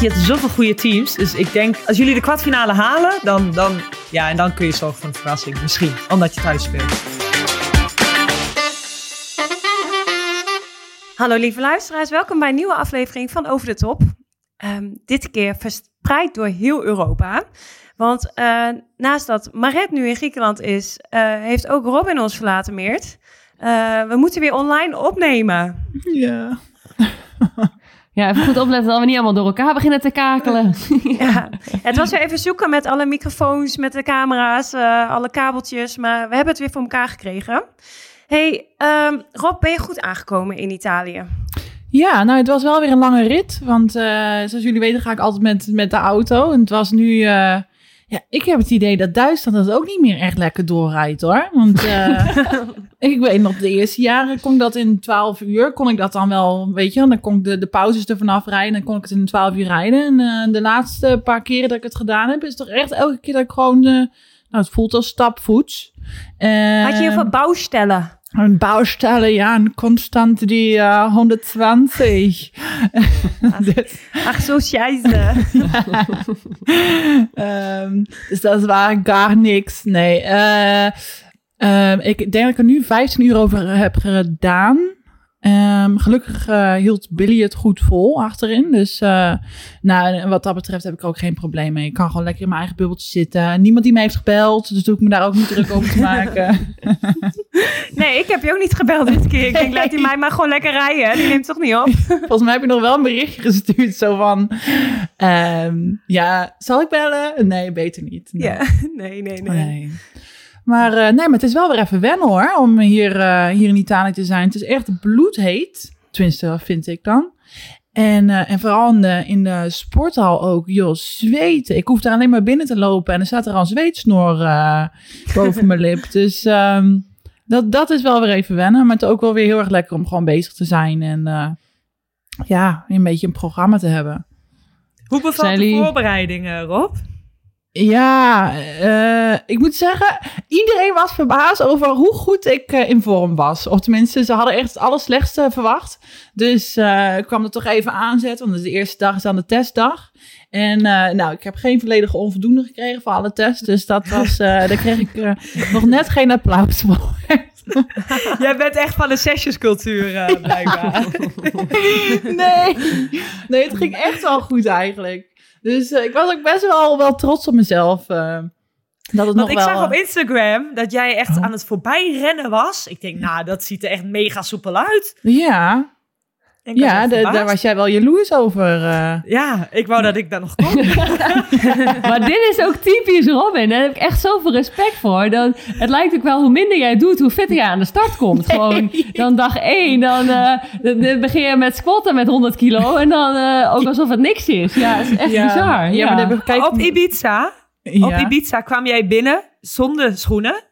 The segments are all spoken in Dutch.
Je hebt zoveel goede teams. Dus ik denk, als jullie de kwartfinale halen, dan, dan, ja, en dan kun je zorgen voor een verrassing. Misschien, omdat je thuis speelt. Hallo lieve luisteraars, welkom bij een nieuwe aflevering van Over de Top. Ehm, dit keer verspreid door heel Europa. Want uh, naast dat Maret nu in Griekenland is, uh, heeft ook Robin ons verlaten, Meert. Uh, we moeten weer online opnemen. Ja. Ja, even goed opletten dat we niet allemaal door elkaar beginnen te kakelen. ja, het was weer even zoeken met alle microfoons, met de camera's, alle kabeltjes. Maar we hebben het weer voor elkaar gekregen. Hey, um, Rob, ben je goed aangekomen in Italië? Ja, nou, het was wel weer een lange rit. Want uh, zoals jullie weten ga ik altijd met, met de auto. En het was nu... Uh, ja, ik heb het idee dat Duitsland dat ook niet meer echt lekker doorrijdt, hoor. Want uh, ik weet nog, de eerste jaren kon ik dat in 12 uur. Kon ik dat dan wel, weet je, dan kon ik de, de pauzes er vanaf rijden. En dan kon ik het in 12 uur rijden. En de laatste paar keren dat ik het gedaan heb, is toch echt elke keer dat ik gewoon... nou, het voelt als stapvoets. Had je heel veel bouwstellen? Een bouwstellen, ja, een constante die uh, 120. Ach, ach zo scheiße. um, dus dat was gar niks. Nee, uh, uh, ik denk dat ik er nu 15 uur over heb gedaan. Um, gelukkig uh, hield Billy het goed vol achterin. Dus uh, nou, wat dat betreft heb ik er ook geen probleem mee. Ik kan gewoon lekker in mijn eigen bubbeltje zitten. Niemand die me heeft gebeld, dus doe ik me daar ook niet druk over te maken. nee, ik heb je ook niet gebeld dit keer. Ik denk, laat die mij maar gewoon lekker rijden. Die neemt toch niet op? Volgens mij heb je nog wel een berichtje gestuurd. Zo van, um, ja, zal ik bellen? Nee, beter niet. Nee. Ja, nee, nee, nee. nee. Maar uh, nee, maar het is wel weer even wennen hoor, om hier, uh, hier in Italië te zijn. Het is echt bloedheet, tenminste vind ik dan. En, uh, en vooral in de, in de sporthal ook, joh, zweten. Ik hoef daar alleen maar binnen te lopen en er staat er al een zweetsnor boven mijn lip. Dus um, dat, dat is wel weer even wennen, maar het is ook wel weer heel erg lekker om gewoon bezig te zijn. En ja, een beetje een programma te hebben. Hoe bevalt de voorbereidingen, Rob? Ja, uh, ik moet zeggen, iedereen was verbaasd over hoe goed ik uh, in vorm was. Of tenminste, ze hadden echt het allerslechtste verwacht. Dus uh, ik kwam er toch even aanzetten, want de eerste dag is dan de testdag. En nou, ik heb geen volledige onvoldoende gekregen voor alle tests. Dus dat was, daar kreeg ik nog net geen applaus voor. Jij bent echt van de sessionscultuur, blijkbaar. nee, nee, het ging echt wel goed eigenlijk. Dus uh, ik was ook best wel, wel trots op mezelf. Uh, dat het Want nog ik wel... zag op Instagram dat jij echt oh. aan het voorbijrennen was. Ik denk, nou, dat ziet er echt mega soepel uit. Ja. Ja, de, daar was jij wel jaloers over. Uh... Ja, ik wou dat ik daar nog kon. maar dit is ook typisch Robin. Daar heb ik echt zoveel respect voor. Dan, het lijkt ook wel hoe minder jij doet, hoe fitter jij aan de start komt. Nee. Gewoon dan dag één, dan, uh, dan, begin je met squatten met 100 kilo. En dan uh, ook alsof het niks is. Ja, is echt ja. bizar. Ja, ja. Maar kijk... Op Ibiza, op Ibiza kwam jij binnen zonder schoenen.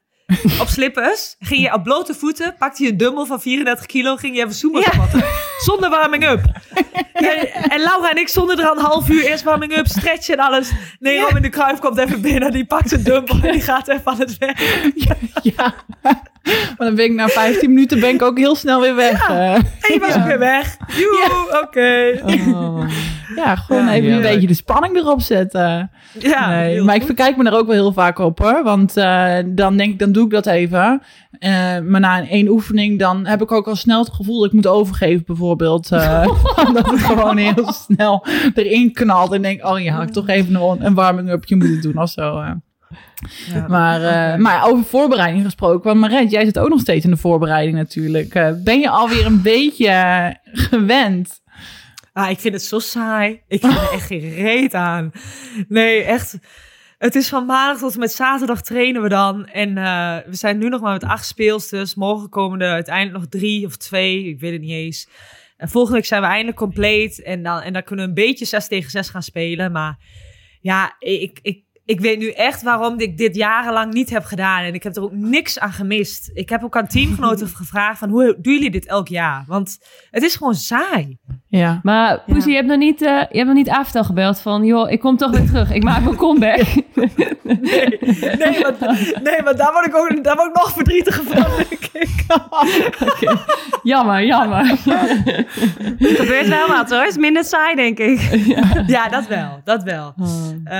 op slippers. Ging je op blote voeten, pakte je een dumbbell van 34 kilo, ging je even zoemen ja. Zonder warming-up. en, en, Laura en ik stonden er al een half uur eerst warming-up, stretchen en alles. Nee, Robin de Kruif komt even binnen, die pakt een dumbbell en die gaat even aan het werk. Ja. Maar dan ben ik na 15 minuten ben ik ook heel snel weer weg. Ja. En je was ja. ook weer weg. Joe, oké. Okay. Oh. Ja, gewoon even een beetje de spanning erop zetten. Ja, nee, maar ik verkijk me er ook wel heel vaak op hoor. Want uh, dan denk ik, dan doe ik dat even. Uh, maar na een één oefening, dan heb ik ook al snel het gevoel dat ik moet overgeven, bijvoorbeeld. Uh, omdat het gewoon heel snel erin knalt. En denk, oh ja, had ik toch even een, een warming-upje moeten doen of zo. Ja, maar, uh, maar over voorbereiding gesproken. Want Maret, jij zit ook nog steeds in de voorbereiding natuurlijk. Uh, ben je alweer een beetje gewend? Ah, ik vind het zo saai. Ik vind er echt geen reet aan. Nee, echt. Het is van maandag tot en met zaterdag trainen we dan. En uh, we zijn nu nog maar met acht speelsters. Morgen komen er uiteindelijk nog drie of twee. Ik weet het niet eens. En volgende week zijn we eindelijk compleet. En dan, en dan kunnen we een beetje 6 tegen 6 gaan spelen. Maar ja, ik, ik, ik weet nu echt waarom ik dit jarenlang niet heb gedaan. En ik heb er ook niks aan gemist. Ik heb ook aan teamgenoten gevraagd van hoe doen jullie dit elk jaar? Want het is gewoon saai. Ja. Maar Poesie, je hebt nog niet, uh, je hebt nog niet Aaftel gebeld van... joh, ik kom toch weer terug. Ik maak mijn comeback. nee, nee, want, nee, want daar word ik ook daar word ik nog verdrietig van, okay. Jammer, jammer. Het gebeurt wel wat hoor. Het is minder saai, denk ik. Ja, ja dat wel. Dat wel. Oh. Uh,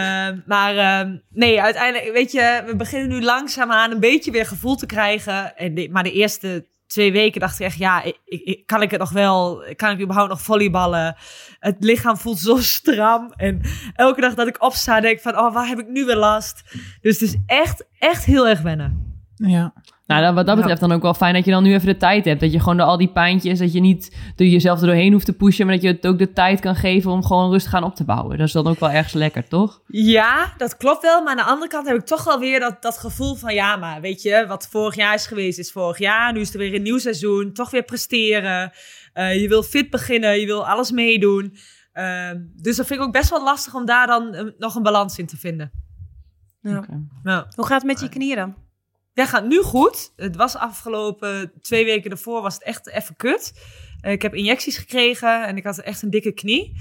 maar uh, nee, uiteindelijk, weet je... we beginnen nu langzaamaan een beetje weer gevoel te krijgen. En maar de eerste twee weken dacht ik echt, ja, ik, ik, kan ik het nog wel? Kan ik überhaupt nog volleyballen? Het lichaam voelt zo stram. En elke dag dat ik opsta, denk ik van, oh, waar heb ik nu weer last? Dus het is echt, echt heel erg wennen. Ja. Nou, wat dat betreft dan ook wel fijn dat je dan nu even de tijd hebt. Dat je gewoon door al die pijntjes, dat je niet door jezelf er doorheen hoeft te pushen, maar dat je het ook de tijd kan geven om gewoon rustig aan op te bouwen. Dat is dan ook wel ergens lekker, toch? Ja, dat klopt wel. Maar aan de andere kant heb ik toch wel weer dat, dat gevoel van, ja, maar weet je, wat vorig jaar is geweest, is vorig jaar. Nu is er weer een nieuw seizoen, toch weer presteren. Uh, je wil fit beginnen, je wil alles meedoen. Uh, dus dat vind ik ook best wel lastig om daar dan uh, nog een balans in te vinden. Ja. Okay. Nou. Hoe gaat het met je knieën dan? Ja, gaat nu goed. Het was afgelopen twee weken ervoor was het echt even kut. Uh, ik heb injecties gekregen en ik had echt een dikke knie.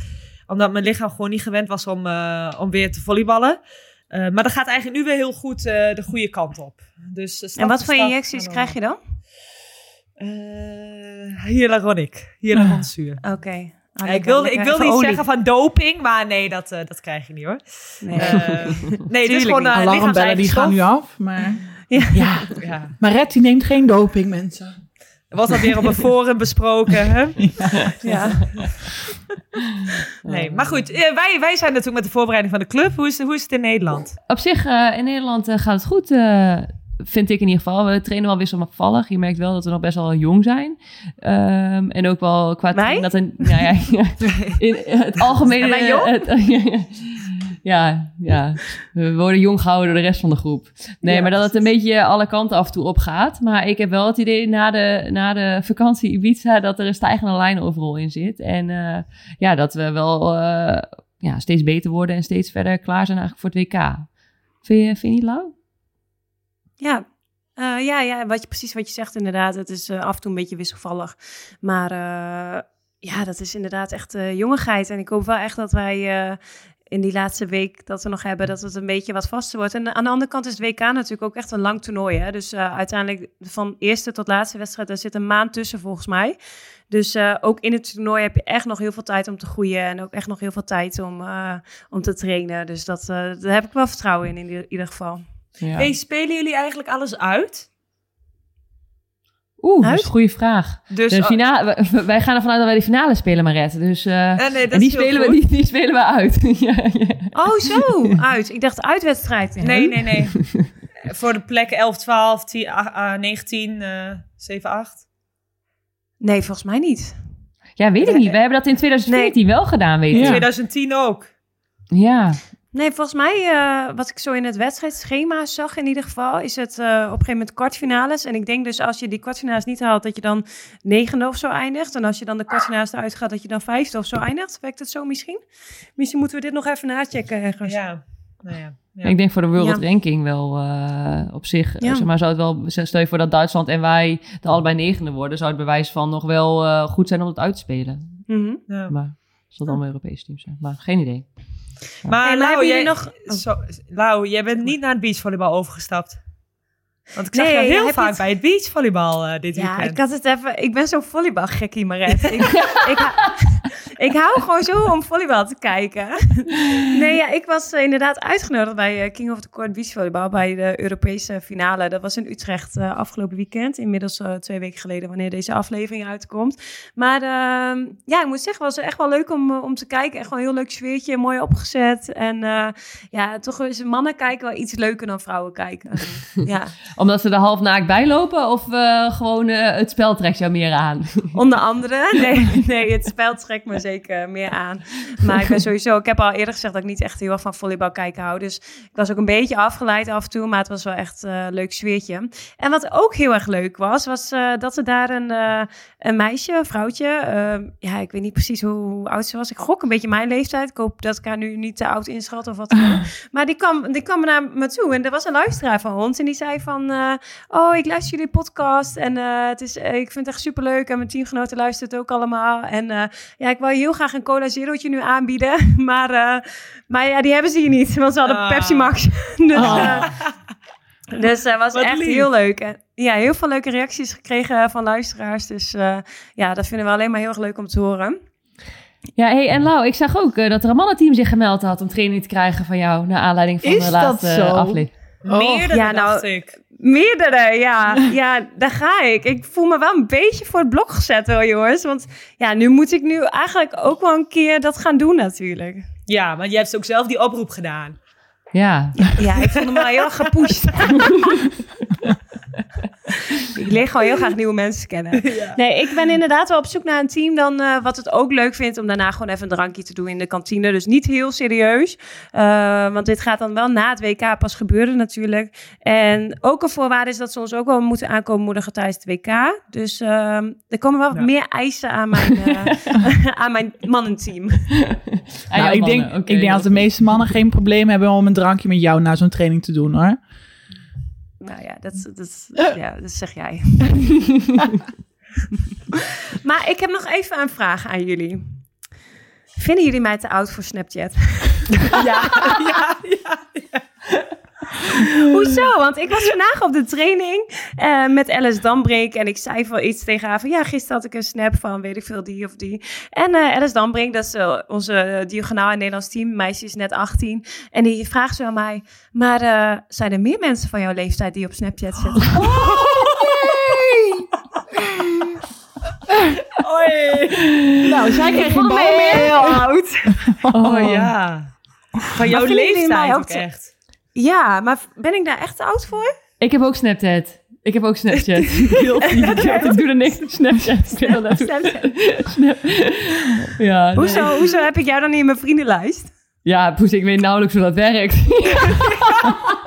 Omdat mijn lichaam gewoon niet gewend was om, uh, om weer te volleyballen. Uh, maar dat gaat eigenlijk nu weer heel goed de goede kant op. Dus, en wat voor injecties krijg je dan? hyaluronic. Hyaluronzuur. Oké. Okay. Oh, ja, ik wil, ik wil niet olie. zeggen van doping, maar nee, dat, uh, dat krijg je niet hoor. Nee, uh, nee dus gewoon uh, Alarmbellen die gaan nu af, maar... Ja. ja. ja. Maar Red die neemt geen doping, mensen. Er was alweer op een forum besproken, hè? Ja. ja. Nee, maar goed, wij, wij zijn natuurlijk met de voorbereiding van de club. Hoe is, hoe is het in Nederland? Op zich, in Nederland gaat het goed vind ik in ieder geval. We trainen wel wisselvallig. Je merkt wel dat we nog best wel jong zijn. Um, en ook wel qua... Wij? Dat een, nou ja, in het algemene... Ja, ja, we worden jong gehouden door de rest van de groep. Nee, ja. maar dat het een beetje alle kanten af en toe opgaat. Maar ik heb wel het idee na de, na de vakantie Ibiza dat er een stijgende lijn overal in zit. En uh, ja, dat we wel uh, ja, steeds beter worden en steeds verder klaar zijn eigenlijk voor het WK. Vind je, vind je niet lauw? Ja, uh, ja, ja wat je, precies wat je zegt inderdaad. Het is uh, af en toe een beetje wisselvallig. Maar uh, ja, dat is inderdaad echt jongigheid. En ik hoop wel echt dat wij in die laatste week dat we nog hebben, dat het een beetje wat vaster wordt. En aan de andere kant is het WK natuurlijk ook echt een lang toernooi. Hè? Dus uiteindelijk van eerste tot laatste wedstrijd, daar zit een maand tussen volgens mij. Dus ook in het toernooi heb je echt nog heel veel tijd om te groeien. En ook echt nog heel veel tijd om, om te trainen. Dus dat, daar heb ik wel vertrouwen in, in ieder geval. Ja. Hey, spelen jullie eigenlijk alles uit? Oeh, dat is een goede vraag. Dus, de finale, wij gaan ervan uit dat wij de finale spelen, Maret. Dus, uh, ja, nee, en die spelen, we, die, die, spelen we uit. ja, ja. Oh, zo. Uit. Ik dacht uitwedstrijd. Nee, nee, nee. Voor de plekken 11, 12, 10, uh, 19, uh, 7, 8. Nee, volgens mij niet. Ja, weet ik niet. We hebben dat in 2014 nee. wel gedaan, weet je. In 2010 ook. Ja. Nee, volgens mij, uh, wat ik zo in het wedstrijdschema zag in ieder geval, is het uh, op een gegeven moment kwartfinales. En ik denk dus als je die kwartfinales niet haalt, dat je dan negende of zo eindigt. En als je dan de kwartfinales eruit gaat, dat je dan vijfde of zo eindigt. Werkt het zo misschien? Misschien moeten we dit nog even nachecken ergens. Ja, nou ja. Ja. Ik denk voor de World ja. Ranking wel uh, op zich. Ja. Zeg maar zou het wel, stel je voor dat Duitsland en wij de allebei negende worden, zou het bewijs van nog wel uh, goed zijn om het uit te spelen. Mm -hmm. ja. Maar het zal allemaal Europese teams zijn. Maar geen idee. Maar, hey, maar Lau, jij, nog... Zo, Lau, jij bent niet naar het beachvolleybal overgestapt. Want ik zag nee, je heel vaak het... bij het beachvolleybal uh, dit ja, weekend. Ja, ik had het even... Ik ben zo'n volleybalgekkie, Maret. ik, ik, ik hou gewoon zo om volleybal te kijken. nee, ja, ik was uh, inderdaad uitgenodigd bij uh, King of the Court beachvolleybal bij de Europese finale. Dat was in Utrecht uh, afgelopen weekend. Inmiddels twee weken geleden, wanneer deze aflevering uitkomt. Maar ehm, ja, ik moet zeggen, het was echt wel leuk om, om te kijken. Echt wel een heel leuk sfeertje, mooi opgezet. En ja, toch is mannen kijken wel iets leuker dan vrouwen kijken. ja. Omdat ze er half naakt bij lopen of gewoon het spel trekt jou meer aan? Onder andere. Nee, nee het spel trekt me zeker meer aan. Maar ik ben sowieso, ik heb al eerder gezegd dat ik niet echt heel erg van volleybal kijken hou. Dus ik was ook een beetje afgeleid af en toe, maar het was wel echt een leuk sfeertje. En wat ook heel erg leuk was, was dat er daar een, een meisje, een vrouwtje, ehm, ja, ik weet niet precies hoe, hoe, oud ze was. Ik gok een beetje mijn leeftijd. Ik hoop dat ik haar nu niet te oud inschat of wat. maar die kwam, die kwam naar me toe en er was een luisteraar van ons en die zei van, oh, ik luister jullie podcast en het is, ik vind het echt superleuk en mijn teamgenoten luisteren het ook allemaal. En ja, ik wil heel graag een cola zerootje nu aanbieden, maar, maar ja, die hebben ze hier niet, want ze hadden ah. Pepsi Max. dus, oh. Dus dat was echt heel leuk. En, ja, heel veel leuke reacties gekregen van luisteraars. Dus uh, ja, dat vinden we alleen maar heel erg leuk om te horen. Ja, hey, en Lau, ik zag ook uh, dat er een mannenteam zich gemeld had om training te krijgen van jou naar aanleiding van Is de laatste aflevering. Oh. Meerdere, ja, nou, ik. Meerdere, ja. ja, daar ga ik. Ik voel me wel een beetje voor het blok gezet hoor, jongens. Want ja, nu moet ik nu eigenlijk ook wel een keer dat gaan doen natuurlijk. Ja, want jij hebt ook zelf die oproep gedaan. Ja. Ja, ik vond hem wel heel erg gepusht. ik leer gewoon heel graag nieuwe mensen kennen. Nee, ik ben inderdaad wel op zoek naar een team dan uh, wat het ook leuk vindt om daarna gewoon even een drankje te doen in de kantine. Dus niet heel serieus. Uh, want dit gaat dan wel na het WK pas gebeuren natuurlijk. En ook een voorwaarde is dat ze ons ook wel moeten aankomen moedigen tijdens het WK. Dus uh, er komen wel ja. meer eisen aan mijn, aan mijn mannenteam. Nou, ik, denk, okay, ik denk dat de meeste mannen geen probleem hebben om een drankje met jou na zo'n training te doen hoor. Nou ja, dat, dat, ja, dat zeg jij. maar ik heb nog even een vraag aan jullie. Vinden jullie mij te oud voor Snapchat? ja, ja, ja, ja. Hoezo? Want ik was vandaag op de training uh, met Alice Dambreek en ik zei van iets tegen haar van ja, gisteren had ik een snap van weet ik veel die of die. En uh, Alice Dambreek, dat is uh, onze diagonaal in Nederlands team, meisje is net 18 en die vraagt zo aan mij, maar zijn er meer mensen van jouw leeftijd die op Snapchat zitten? Oh, Oei. Nou, zij kreeg je bij heel oud. Oh, oh ja. Van jouw leeftijd ook echt. Ja, maar ben ik daar echt te oud voor? Ik heb ook Snapchat. Ik heb ook Snapchat. ik doe er niks op Snapchat. Snap, Snapchat. Snap. Ja, hoezo, hoezo heb ik jou dan niet in mijn vriendenlijst? Ja, poes, ik weet nauwelijks hoe dat werkt.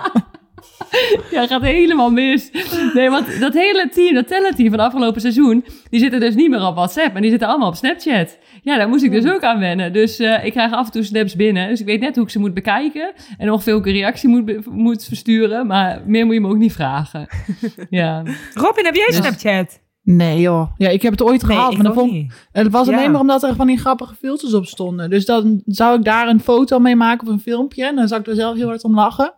ja, gaat helemaal mis. Nee, want dat hele team, dat talentteam van afgelopen seizoen, die zitten dus niet meer op WhatsApp, maar die zitten allemaal op Snapchat. Ja, daar moest ik dus ook aan wennen. Dus uh, ik krijg af en toe snaps binnen. Dus ik weet net hoe ik ze moet bekijken. En ongeveer ook een reactie moet, moet versturen. Maar meer moet je me ook niet vragen. ja. Robin, heb jij dus... Snapchat? Nee joh. Ja, ik heb het ooit gehad. maar dan vond, het was alleen maar omdat er van die grappige filters op stonden. Dus dan zou ik daar een foto mee maken of een filmpje. En dan zou ik er zelf heel hard om lachen.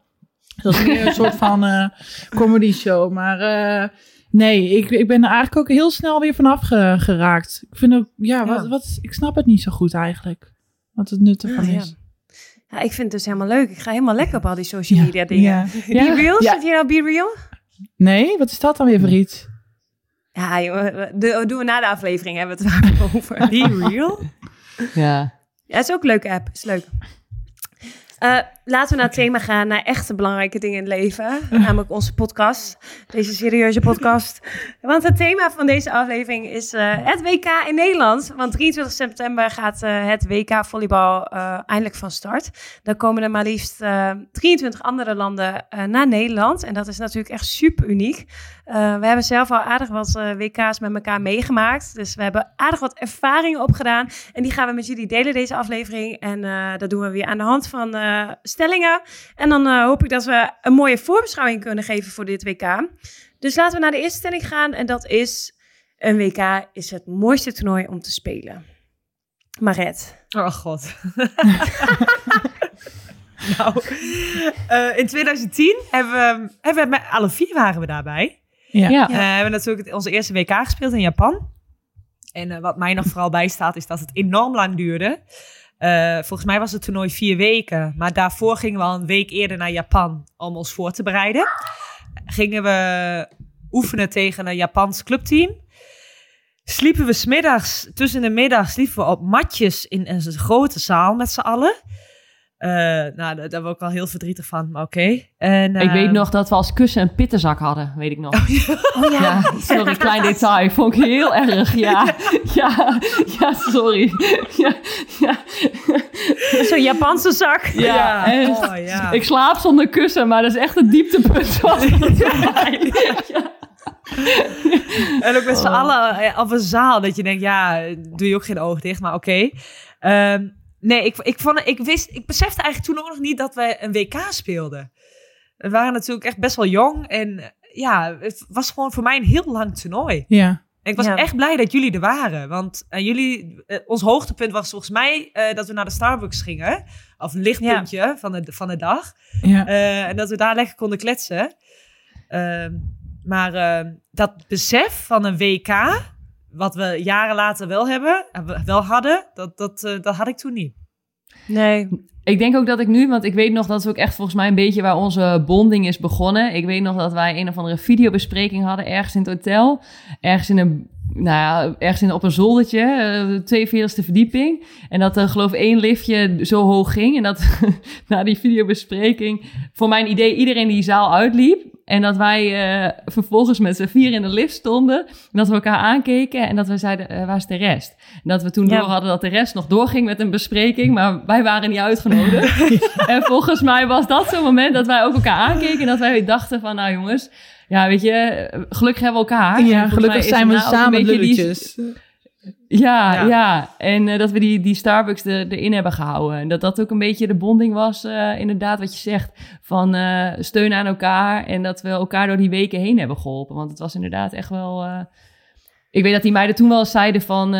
Dat is meer een soort van uh, comedy show. Maar uh, nee, ik, ik ben er eigenlijk ook heel snel weer vanaf geraakt. Ik vind ook, ja, Wat, wat, ik snap het niet zo goed eigenlijk. Wat het nut ervan is. Ja. ik vind het dus helemaal leuk. Ik ga helemaal lekker op al die social media dingen. Ja. Be Real, zit je nou Be Real? Nee, wat is dat dan weer voor iets? Ja, joh, doen we na de aflevering, hebben we het over. Be Real? Ja. Ja, het is ook een leuke app. Is leuk. Uh, laten we naar het thema gaan, naar echte belangrijke dingen in het leven. Namelijk onze podcast, deze serieuze podcast. Want het thema van deze aflevering is uh, het WK in Nederland. Want 23 september gaat uh, het WK volleybal eindelijk van start. Dan komen er maar liefst 23 andere landen naar Nederland. En dat is natuurlijk echt super uniek. we hebben zelf al aardig wat WK's met elkaar meegemaakt. Dus we hebben aardig wat ervaringen opgedaan. En die gaan we met jullie delen, deze aflevering. En dat doen we weer aan de hand van stellingen. En dan uh, hoop ik dat we een mooie voorbeschouwing kunnen geven voor dit WK. Dus laten we naar de eerste stelling gaan. En dat is: een WK is het mooiste toernooi om te spelen. Maret. Oh god. nou, uh, in 2010 hebben we, hebben we met alle vier waren we daarbij. Ja. ja. Uh, we hebben natuurlijk onze eerste WK gespeeld in Japan. En uh, wat mij nog vooral bijstaat is dat het enorm lang duurde. Uh, volgens mij was het toernooi vier weken. Maar daarvoor gingen we al een week eerder naar Japan om ons voor te bereiden. Gingen we oefenen tegen een Japans clubteam. Sliepen we smiddags, tussen de middag, sliepen we op matjes in een grote zaal met z'n allen. Uh, nou, daar, daar word ik al heel verdrietig van, maar oké. En Ik weet ehm, nog dat we als kussen een pittenzak hadden, weet ik nog. Oh ja. Ja, sorry, klein detail. Vond ik heel erg. Ja, ja, ja, sorry. Ja, ja, Zo'n Japanse zak. ja. Oh, ja. Ik slaap zonder kussen, maar dat is echt een dieptepunt. was het. Ja. En ook met z'n Oh. allen eh, op een zaal. Dat je denkt, ja, doe je ook geen oog dicht, maar oké. Ehm, nee, ik, ik, vond, ik, wist, ik besefte eigenlijk toen ook nog niet dat we een WK speelden. We waren natuurlijk echt best wel jong. En eh, ja, het was gewoon voor mij een heel lang toernooi. Ja. En ik was Ja. echt blij dat jullie er waren. Want eh, jullie, eh, ons hoogtepunt was volgens mij eh, dat we naar de Starbucks gingen. Of een lichtpuntje van, de, van de dag. ja. Eh, en dat we daar lekker konden kletsen. Ehm, maar dat besef van een WK, wat we jaren later wel hebben, eh, we- wel hadden, dat, dat, eh, dat had ik toen niet. Nee. Ik denk ook dat ik nu, want ik weet nog dat is ook echt volgens mij een beetje waar onze bonding is begonnen. Ik weet nog dat wij een of andere videobespreking hadden ergens in het hotel. Ergens in een, nou ja, ergens in, op een zoldertje, uh, 42e verdieping. En dat er geloof ik één liftje zo hoog ging. En dat na die videobespreking, voor mijn idee, iedereen die zaal uitliep. En dat wij eh, vervolgens met z'n vier in de lift stonden. En dat we elkaar aankeken en dat we zeiden, eh, waar is de rest? En dat we toen Ja. door hadden dat de rest nog doorging met een bespreking. Maar wij waren niet uitgenodigd. en volgens mij was dat zo'n moment dat wij ook elkaar aankeken. En dat wij dachten van, nou jongens, ja weet je, eh, gelukkig hebben we elkaar. Ja, gelukkig zijn we een samen die- lulletjes. Ja, Ja. ja, En eh, dat we die, die Starbucks er, erin hebben gehouden. En dat dat ook een beetje de bonding was, eh, inderdaad, wat je zegt. Van eh, steun aan elkaar. En dat we elkaar door die weken heen hebben geholpen. Want het was inderdaad echt wel... Ik weet dat die meiden toen wel zeiden van...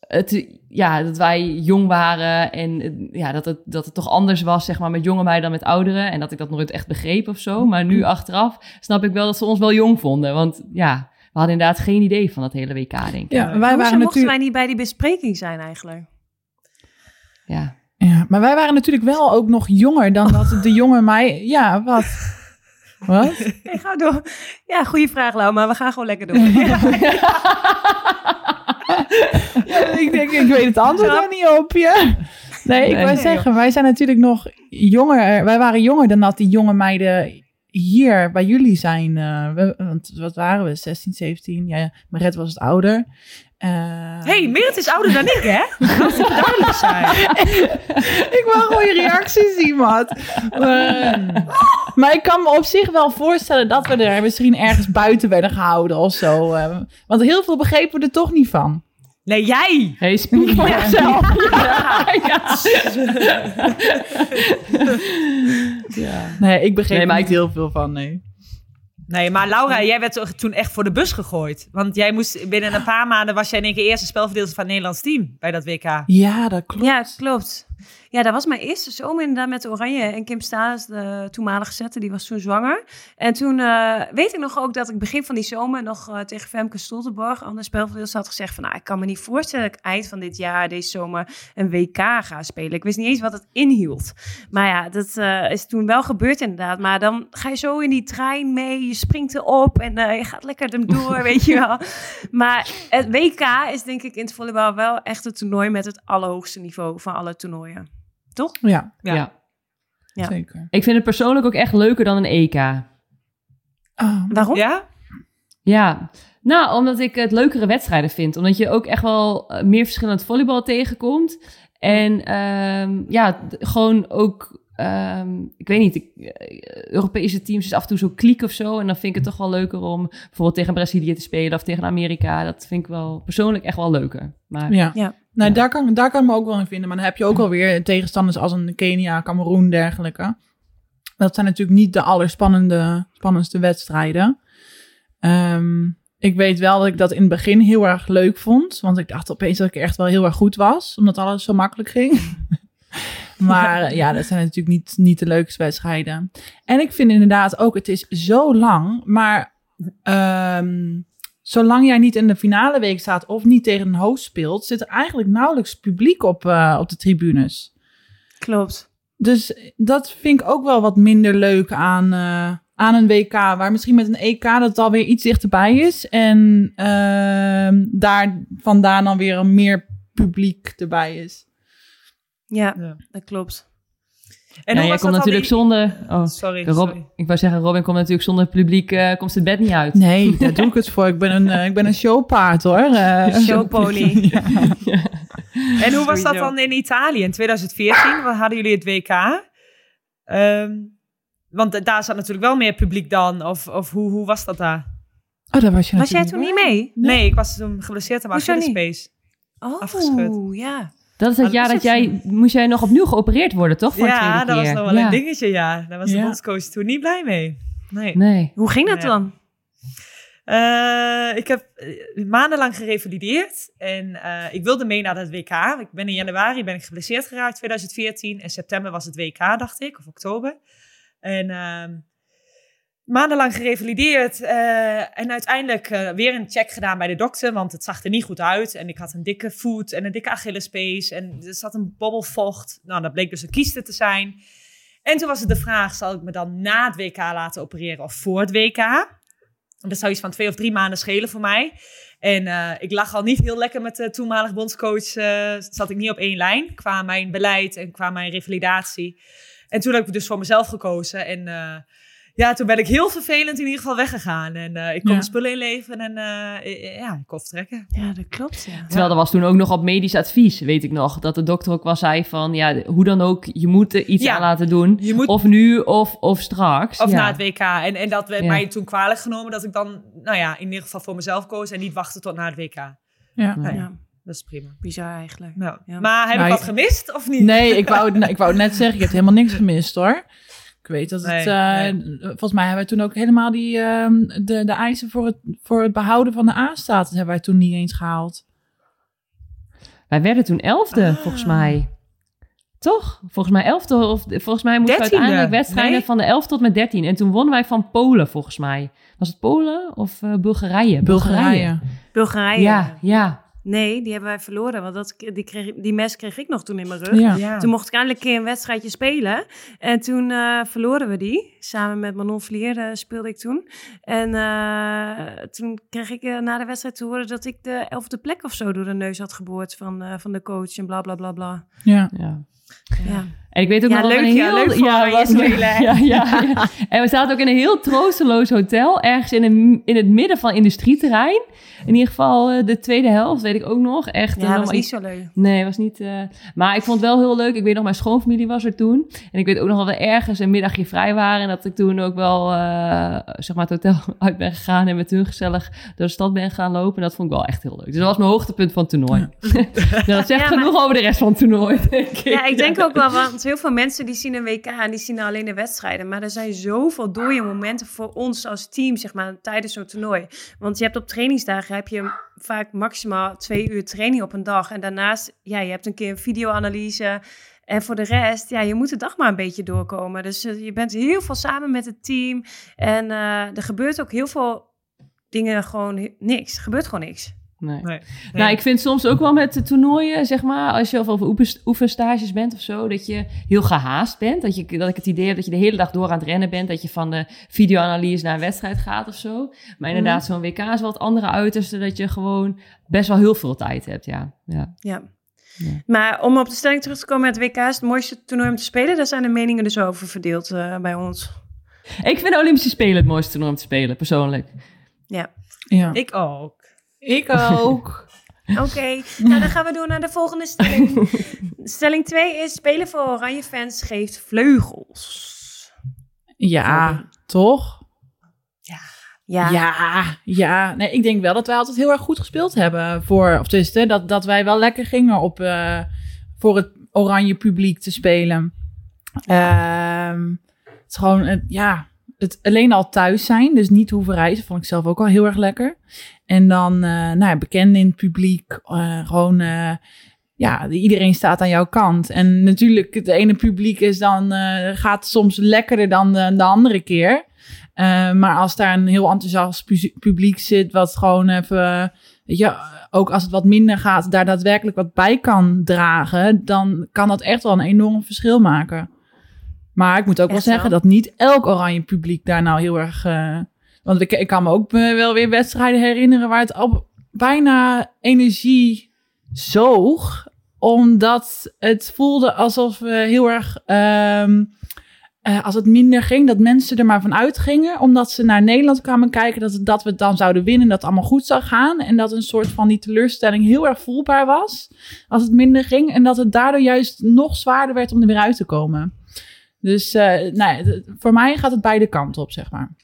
het, ja, dat wij jong waren en ja, dat, het, dat het toch anders was, zeg maar, met jonge meiden dan met ouderen. En dat ik dat nooit echt begreep of zo. Maar nu achteraf snap ik wel dat ze ons wel jong vonden. Want ja, we hadden inderdaad geen idee van dat hele WK, denk ik. Ja, wij Hoezo waren mochten natuurlijk... wij niet bij die bespreking zijn eigenlijk? Ja. Ja, maar wij waren natuurlijk wel ook nog jonger dan dat de jonge mij... Ja, wat? Wat? Nee, ga door. Ja, goede vraag, Lau, maar we gaan gewoon lekker door. ik denk, ik weet het antwoord Ja. er niet op, ja. Nee, ik Nee. wou Nee, zeggen, wij zijn natuurlijk nog jonger. Wij waren jonger dan dat die jonge meiden hier bij jullie zijn. eh, we, want wat waren we? 16, 17? Ja, Maret was het ouder. Eh, hey, Meert is ouder dan ik, hè? Laat het duidelijk zijn. ik wil gewoon je reactie zien, Matt. Maar, maar ik kan me op zich wel voorstellen dat we er misschien ergens buiten werden gehouden of zo. eh, want heel veel begrepen we er toch niet van. Nee, jij! Hey, speak yourself. Ja. Nee, ik begreep Nee, maar er niet ik- heel veel van, nee. Nee, maar Laura, jij werd toen echt voor de bus gegooid. Want jij moest binnen een paar maanden was jij in één keer eerste spelverdeelster van het Nederlands team bij dat WK. Ja, dat klopt. Ja, klopt. Ja, dat was mijn eerste zomer inderdaad met Oranje. En Kim Staes, de toenmalige zetter, die was toen zwanger. En toen eh, weet ik nog ook dat ik begin van die zomer nog eh, tegen Femke Stoltenborg, andere spelverdeelster, had gezegd van, nou, ik kan me niet voorstellen dat ik eind van dit jaar, deze zomer, een WK ga spelen. Ik wist niet eens wat het inhield. Maar ja, dat eh, is toen wel gebeurd inderdaad. Maar dan ga je zo in die trein mee, je springt erop en je gaat lekker hem door, weet je wel. Maar het WK is denk ik in het volleybal wel echt het toernooi met het allerhoogste niveau van alle toernooien. Toch? Ja, Ja. Ja. Ja. zeker. Ik vind het persoonlijk ook echt leuker dan een EK. Oh, Waarom? Ja? Ja, nou, omdat ik het leukere wedstrijden vind. Omdat je ook echt wel eh, meer verschillend volleybal tegenkomt. En ehm, ja, gewoon ook, ehm, ik weet niet, ik, eh, Europese teams is af en toe zo kliek of zo. En dan vind ik het toch wel leuker om bijvoorbeeld tegen Brazilië te spelen of tegen Amerika. Dat vind ik wel persoonlijk echt wel leuker. Maar ja. Ja. Nou, Ja. Daar, kan, daar kan ik me ook wel in vinden. Maar dan heb je ook wel weer tegenstanders als een Kenia, Cameroen, dergelijke. Dat zijn natuurlijk niet de allerspannende, spannendste wedstrijden. Ehm, ik weet wel dat ik dat in het begin heel erg leuk vond. Want ik dacht opeens dat ik echt wel heel erg goed was. Omdat alles zo makkelijk ging. maar ja, dat zijn natuurlijk niet, niet de leukste wedstrijden. En ik vind inderdaad ook, het is zo lang. Maar ehm, zolang jij niet in de finale week staat of niet tegen een host speelt, zit er eigenlijk nauwelijks publiek op, eh, op de tribunes. Klopt. Dus dat vind ik ook wel wat minder leuk aan, eh, aan een WK. Waar misschien met een EK dat het alweer iets dichterbij is. En ehm, daar vandaan dan weer een meer publiek erbij is. Ja, Ja. dat klopt. En ja, jij komt natuurlijk zonder... Oh, Sorry, Rob, sorry. ik wou zeggen, Robin komt natuurlijk zonder publiek, eh, komt het bed niet uit. Nee, daar doe ik het voor. Ik ben een, eh, ik ben een showpaard hoor. Eh, Showpony. En hoe was dat dan in Italië in 2014? Wat hadden jullie het WK? Ehm, want daar zat natuurlijk wel meer publiek dan. Of, of hoe, hoe was dat daar? Oh, daar was je Was jij toen niet mee? Nee, ik was toen geblesseerd aan mijn niet? Achillespees. Oh, Afgeschud. ja. Dat is het Ah, jaar is dat jij... Moest jij nog opnieuw geopereerd worden, toch? Voor de Ja, dat was nog wel Ja. een dingetje, ja. Daar was de bondscoach toen niet blij mee. Nee. Nee. Hoe ging dat Ja. dan? Eh, ik heb eh, maandenlang gerevalideerd en eh, ik wilde mee naar het WK. Ik ben in januari ben ik geblesseerd geraakt, 2014. En september was het WK, dacht ik, of oktober. En ehm, maandenlang gerevalideerd eh, en uiteindelijk eh, weer een check gedaan bij de dokter, want het zag er niet goed uit. En ik had een dikke voet en een dikke Achillespees en er zat een bobbel vocht. Nou, dat bleek dus een kieste te zijn. En toen was het de vraag, zal ik me dan na het WK laten opereren of voor het WK? Dat zou iets van twee of drie maanden schelen voor mij. En eh, ik lag al niet heel lekker met de toenmalige bondscoach. zat ik niet op één lijn qua mijn beleid en qua mijn revalidatie. En toen heb ik dus voor mezelf gekozen. En ja, toen ben ik heel vervelend in ieder geval weggegaan. En eh, ik kon Ja. spullen inleveren en eh, ja, ik kon vertrekken. Ja, dat klopt, ja. Terwijl er was toen ook nog op medisch advies, weet ik nog. Dat de dokter ook wel zei van, ja, hoe dan ook, je moet er iets Ja. aan laten doen. Je moet Of nu of, of straks. Of ja. na het WK. En, en dat werd Ja. mij toen kwalijk genomen dat ik dan, nou ja, in ieder geval voor mezelf koos en niet wachten tot na het WK. Ja. Dat is prima. bizar eigenlijk. Nou, Ja. Maar heb Nou, ik wat gemist of niet? Nee, ik wou, het- ik wou net zeggen, je hebt helemaal niks gemist hoor. Ik weet dat het, Nee, eh, volgens mij hebben wij toen ook helemaal die, ehm, de, de eisen voor het, voor het behouden van de A-status hebben wij toen niet eens gehaald. Wij werden toen elfde, Ah. volgens mij. Toch? Volgens mij elfde. Of, volgens mij moesten we uiteindelijk wedstrijden Nee? van de 11 tot met 13. En toen wonnen wij van Polen, volgens mij. Was het Polen of eh, Bulgarije? Bulgarije. Bulgarije. Ja, ja. Nee, die hebben wij verloren. Want dat, die, kreeg, die mes kreeg ik nog toen in mijn rug. Ja. Ja. Toen mocht ik eindelijk een keer een wedstrijdje spelen. En toen eh, verloren we die. Samen met Manon Vlier eh, speelde ik toen. En eh, toen kreeg ik na de wedstrijd te horen dat ik de elfde plek of zo door de neus had geboord van, eh, van de coach en bla bla bla bla. Ja. ja. Ja. En ik weet ook Ja, nog leuk, een ja, heel... leuk was- spelen, hè? Ja, ja, ja. En we zaten ook in een heel troosteloos hotel. Ergens in, een, in het midden van industrieterrein. In ieder geval eh, de tweede helft, weet ik ook nog. Echt, Ja, eh, dat was niet zo leuk. Nee, was niet. eh, Maar ik vond het wel heel leuk. Ik weet nog, mijn schoonfamilie was er toen. En ik weet ook nog wel dat we ergens een middagje vrij waren. En dat ik toen ook wel, eh, zeg maar, het hotel uit ben gegaan. En met hun gezellig door de stad ben gaan lopen. En dat vond ik wel echt heel leuk. Dus dat was mijn hoogtepunt van het toernooi. Ja, dat zegt Ja, maar- genoeg over de rest van het toernooi, denk ik. Ja, ik denk ook wel, want heel veel mensen die zien een WK en die zien alleen de wedstrijden. Maar er zijn zoveel dode momenten voor ons als team, zeg maar, tijdens zo'n toernooi. Want je hebt op trainingsdagen heb je vaak maximaal twee uur training op een dag. En daarnaast, ja, je hebt een keer een videoanalyse. En voor de rest, ja, je moet de dag maar een beetje doorkomen. Dus eh, je bent heel veel samen met het team. En eh, er gebeurt ook heel veel dingen gewoon niks. Er gebeurt gewoon niks. Nee. Nee. Nou, ik vind soms ook wel met de toernooien, zeg maar, als je of over oefen- oefenstages bent of zo, dat je heel gehaast bent. Dat, je, dat ik het idee heb dat je de hele dag door aan het rennen bent. Dat je van de videoanalyse naar een wedstrijd gaat of zo. Maar inderdaad, zo'n WK is wel het andere uiterste, dat je gewoon best wel heel veel tijd hebt, ja. ja. Ja. Ja. Maar om op de stelling terug te komen, het WK is het mooiste toernooi om te spelen. Daar zijn de meningen dus over verdeeld eh, bij ons. Ik vind de Olympische Spelen het mooiste toernooi om te spelen, persoonlijk. Ja. Ja. Ik ook. Ik ook. Oké, nou dan gaan we door naar de volgende stelling. stelling 2 is, spelen voor oranje fans geeft vleugels. Ja, toch? Ja. Ja, ja. Nee, ik denk wel dat wij altijd heel erg goed gespeeld hebben. Voor, of tenminste, dat, dat wij wel lekker gingen op, eh, voor het oranje publiek te spelen. Ehm, het is gewoon, het- ja, het alleen al thuis zijn, dus niet hoeven reizen, vond ik zelf ook al heel erg lekker. En dan, eh nou ja, bekenden in het publiek, eh, gewoon, eh, ja, iedereen staat aan jouw kant. En natuurlijk, het ene publiek is dan, gaat soms lekkerder dan de, de andere keer. Maar als daar een heel enthousiast pu- publiek zit, wat gewoon even, weet je, ook als het wat minder gaat, daar daadwerkelijk wat bij kan dragen, dan kan dat echt wel een enorm verschil maken. Maar ik moet ook wel zeggen wel? dat niet elk oranje publiek daar nou heel erg. eh, want ik, ik kan me ook eh, wel weer wedstrijden herinneren waar het al bijna energie zoog. omdat het voelde alsof we heel erg, ehm, eh, als het minder ging, dat mensen er maar van uitgingen. Omdat ze naar Nederland kwamen kijken, dat, dat we het dan zouden winnen, dat het allemaal goed zou gaan. En dat een soort van die teleurstelling heel erg voelbaar was als het minder ging. En dat het daardoor juist nog zwaarder werd om er weer uit te komen. Dus uh, nou, voor mij gaat het beide kanten op, zeg maar.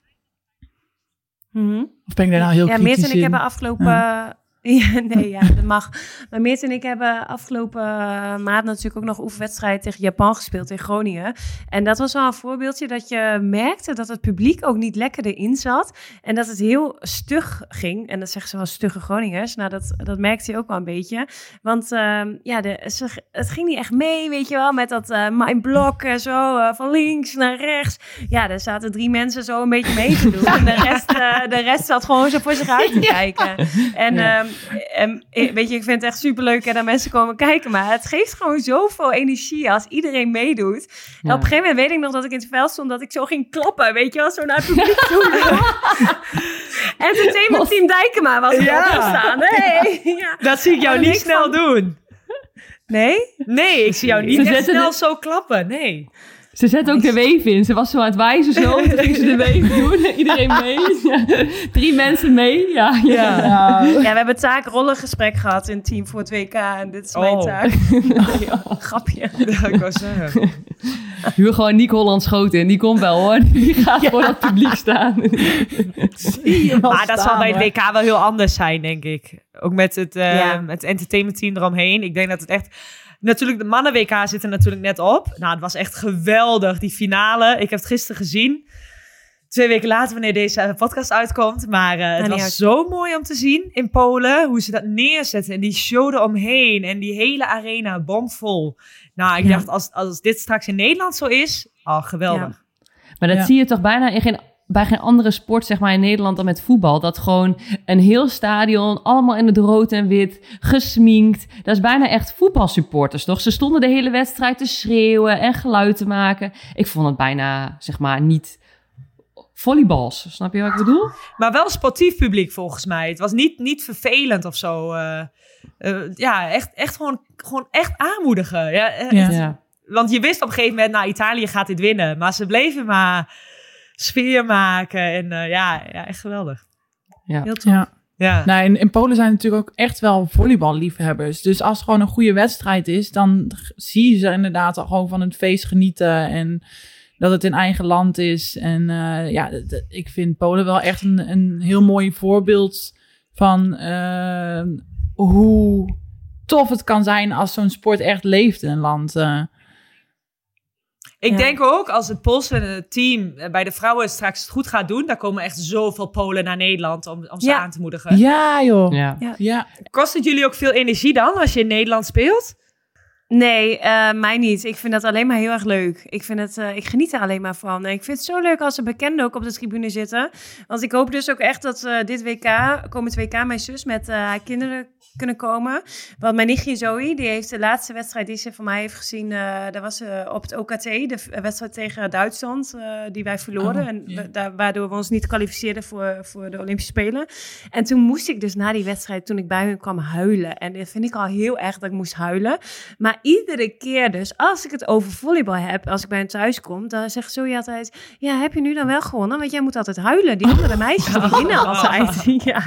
Mhm. Of ben ik daar nou heel Ja, kritisch Meert en ik in? hebben afgelopen... Ja, nee, ja, dat mag. Maar Meert en ik hebben afgelopen eh, maand natuurlijk ook nog een oefenwedstrijd tegen Japan gespeeld in Groningen. En dat was wel een voorbeeldje dat je merkte dat het publiek ook niet lekker erin zat. En dat het heel stug ging. En dat zeggen ze wel stugge Groningers. Nou, dat, dat merkte je ook wel een beetje. Want ehm, ja, de, ze, het ging niet echt mee, weet je wel, met dat eh mijn blok en zo, eh, van links naar rechts. Ja, er zaten drie mensen zo een beetje mee te doen. En de rest, de rest zat gewoon zo voor zich uit te kijken. En, ehm, en eh, weet je, ik vind het echt superleuk hè, dat mensen komen kijken. Maar het geeft gewoon zoveel energie als iedereen meedoet. En op een gegeven moment weet ik nog dat ik in het veld stond, dat ik zo ging klappen, weet je wel, zo naar het publiek toe. en toen deed mijn team Dijkema was ja. opstaan. Hey. Ja. Dat zie ik jou En niet ik snel van- doen. Nee? Nee, ik zie jou niet echt snel zo klappen. Nee. Ze zette ook de weef in. Ze was zo aan het wijzen zo. Toen ging ze de weef doen. Iedereen mee. Ja. Drie mensen mee. Ja, ja. Ja. Ja, we hebben taak-rollen gesprek gehad in het team voor het WK. En dit is mijn Oh. taak. Grapje. Ja, ik wou zeggen. Huur gewoon Nick Holland Schoten in. Die komt wel hoor. Die gaat voor dat publiek staan. Maar dat zal bij het WK wel heel anders zijn, denk ik. Ook met het, eh, Ja. het entertainmentteam eromheen. Ik denk dat het echt... Natuurlijk, de mannen-WK zit er natuurlijk net op. Nou, het was echt geweldig, die finale. Ik heb het gisteren gezien. Twee weken later, wanneer deze podcast uitkomt. Maar eh, het niet was uit. zo mooi om te zien in Polen. Hoe ze dat neerzetten. En die show eromheen. En die hele arena bomvol. Nou, ik Ja. dacht, als, als dit straks in Nederland zo is... Oh, geweldig. Maar dat zie je toch bijna in geen, bij geen andere sport, zeg maar, in Nederland dan met voetbal. Dat gewoon een heel stadion, allemaal in het rood en wit, gesminkt. Dat is bijna echt voetbalsupporters, toch? Ze stonden de hele wedstrijd te schreeuwen en geluid te maken. Ik vond het bijna, zeg maar, niet volleybals. Snap je wat ik bedoel? Maar wel sportief publiek volgens mij. Het was niet, niet vervelend of zo. eh. Eh, ja, echt, echt gewoon, gewoon echt aanmoedigen. Ja, eh. Ja. Want je wist op een gegeven moment, nou, Italië gaat dit winnen. Maar ze bleven maar sfeer maken. En eh, ja, ja, echt geweldig. Heel tof. Ja. Ja. Nou, in, in Polen zijn natuurlijk ook echt wel volleyballiefhebbers. Dus als het gewoon een goede wedstrijd is, dan zie je ze inderdaad al gewoon van het feest genieten. En dat het in eigen land is. En eh, ja, ik vind Polen wel echt een, een heel mooi voorbeeld van eh, hoe tof het kan zijn als zo'n sport echt leeft in een land. eh. Ik Ja. denk ook, als het Poolse team eh, bij de vrouwen straks het goed gaat doen... dan komen echt zoveel Polen naar Nederland om, om ze Ja. aan te moedigen. ja, joh. Ja. Ja. Kost het jullie ook veel energie dan, als je in Nederland speelt? Nee, eh, mij niet. Ik vind dat alleen maar heel erg leuk. Ik, vind het, eh, ik geniet er alleen maar van. En ik vind het zo leuk als er bekenden ook op de tribune zitten. Want ik hoop dus ook echt dat eh, dit WK, komend WK, mijn zus met eh, haar kinderen kunnen komen. Want mijn nichtje Zoe, die heeft de laatste wedstrijd die ze van mij heeft gezien. eh dat was eh, op het OKT, de wedstrijd tegen Duitsland, eh, die wij verloren. Oh, en ja. we- daar, waardoor we ons niet kwalificeerden voor, voor de Olympische Spelen. En toen moest ik dus na die wedstrijd, toen ik bij hun kwam, huilen. En dat vind ik al heel erg dat ik moest huilen. Maar iedere keer dus, als ik het over volleybal heb, als ik bij hen thuis kom, dan zegt Zoe altijd, ja, heb je nu dan wel gewonnen? Want jij moet altijd huilen. Die andere meisjes, die winnen altijd. Ja.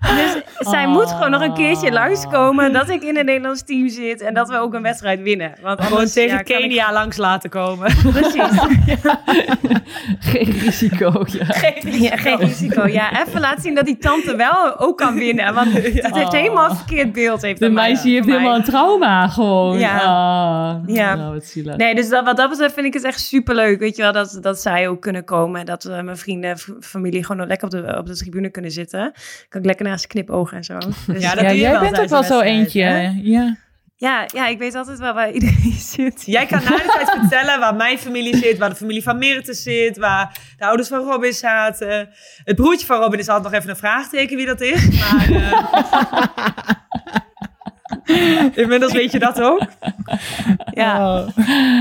Dus zij moet gewoon nog een keertje langskomen dat ik in een Nederlands team zit en dat we ook een wedstrijd winnen. Want Gewoon anders, tegen ja, kan ik- Kenia langs laten komen. Precies. Geen risico, ja. Ja, geen risico. Ja, even laten zien dat die tante wel ook kan winnen. Want het heeft helemaal een verkeerd beeld. Heeft De meisje heeft mij. helemaal een trauma gewoon. Ja. Ah, Ja. Nou, wat zielig. Nee, dus dat, wat dat betreft vind ik het echt superleuk. Weet je wel, dat, dat zij ook kunnen komen. En dat eh, mijn vrienden, familie gewoon nog lekker op de, op de tribune kunnen zitten. Kan ik lekker naast ze knipogen en zo. Dus, Ja, ja, dat ja doe je jij bent ook wel zo eentje. hè? Ja. ja, ja, ik weet altijd wel waar iedereen zit. Jij kan na de tijd vertellen waar mijn familie zit, waar de familie van Meerte zit, waar de ouders van Robin zaten. Het broertje van Robin is altijd nog even een vraagteken wie dat is. Maar eh, inmiddels weet je dat ook. Ja, Oh.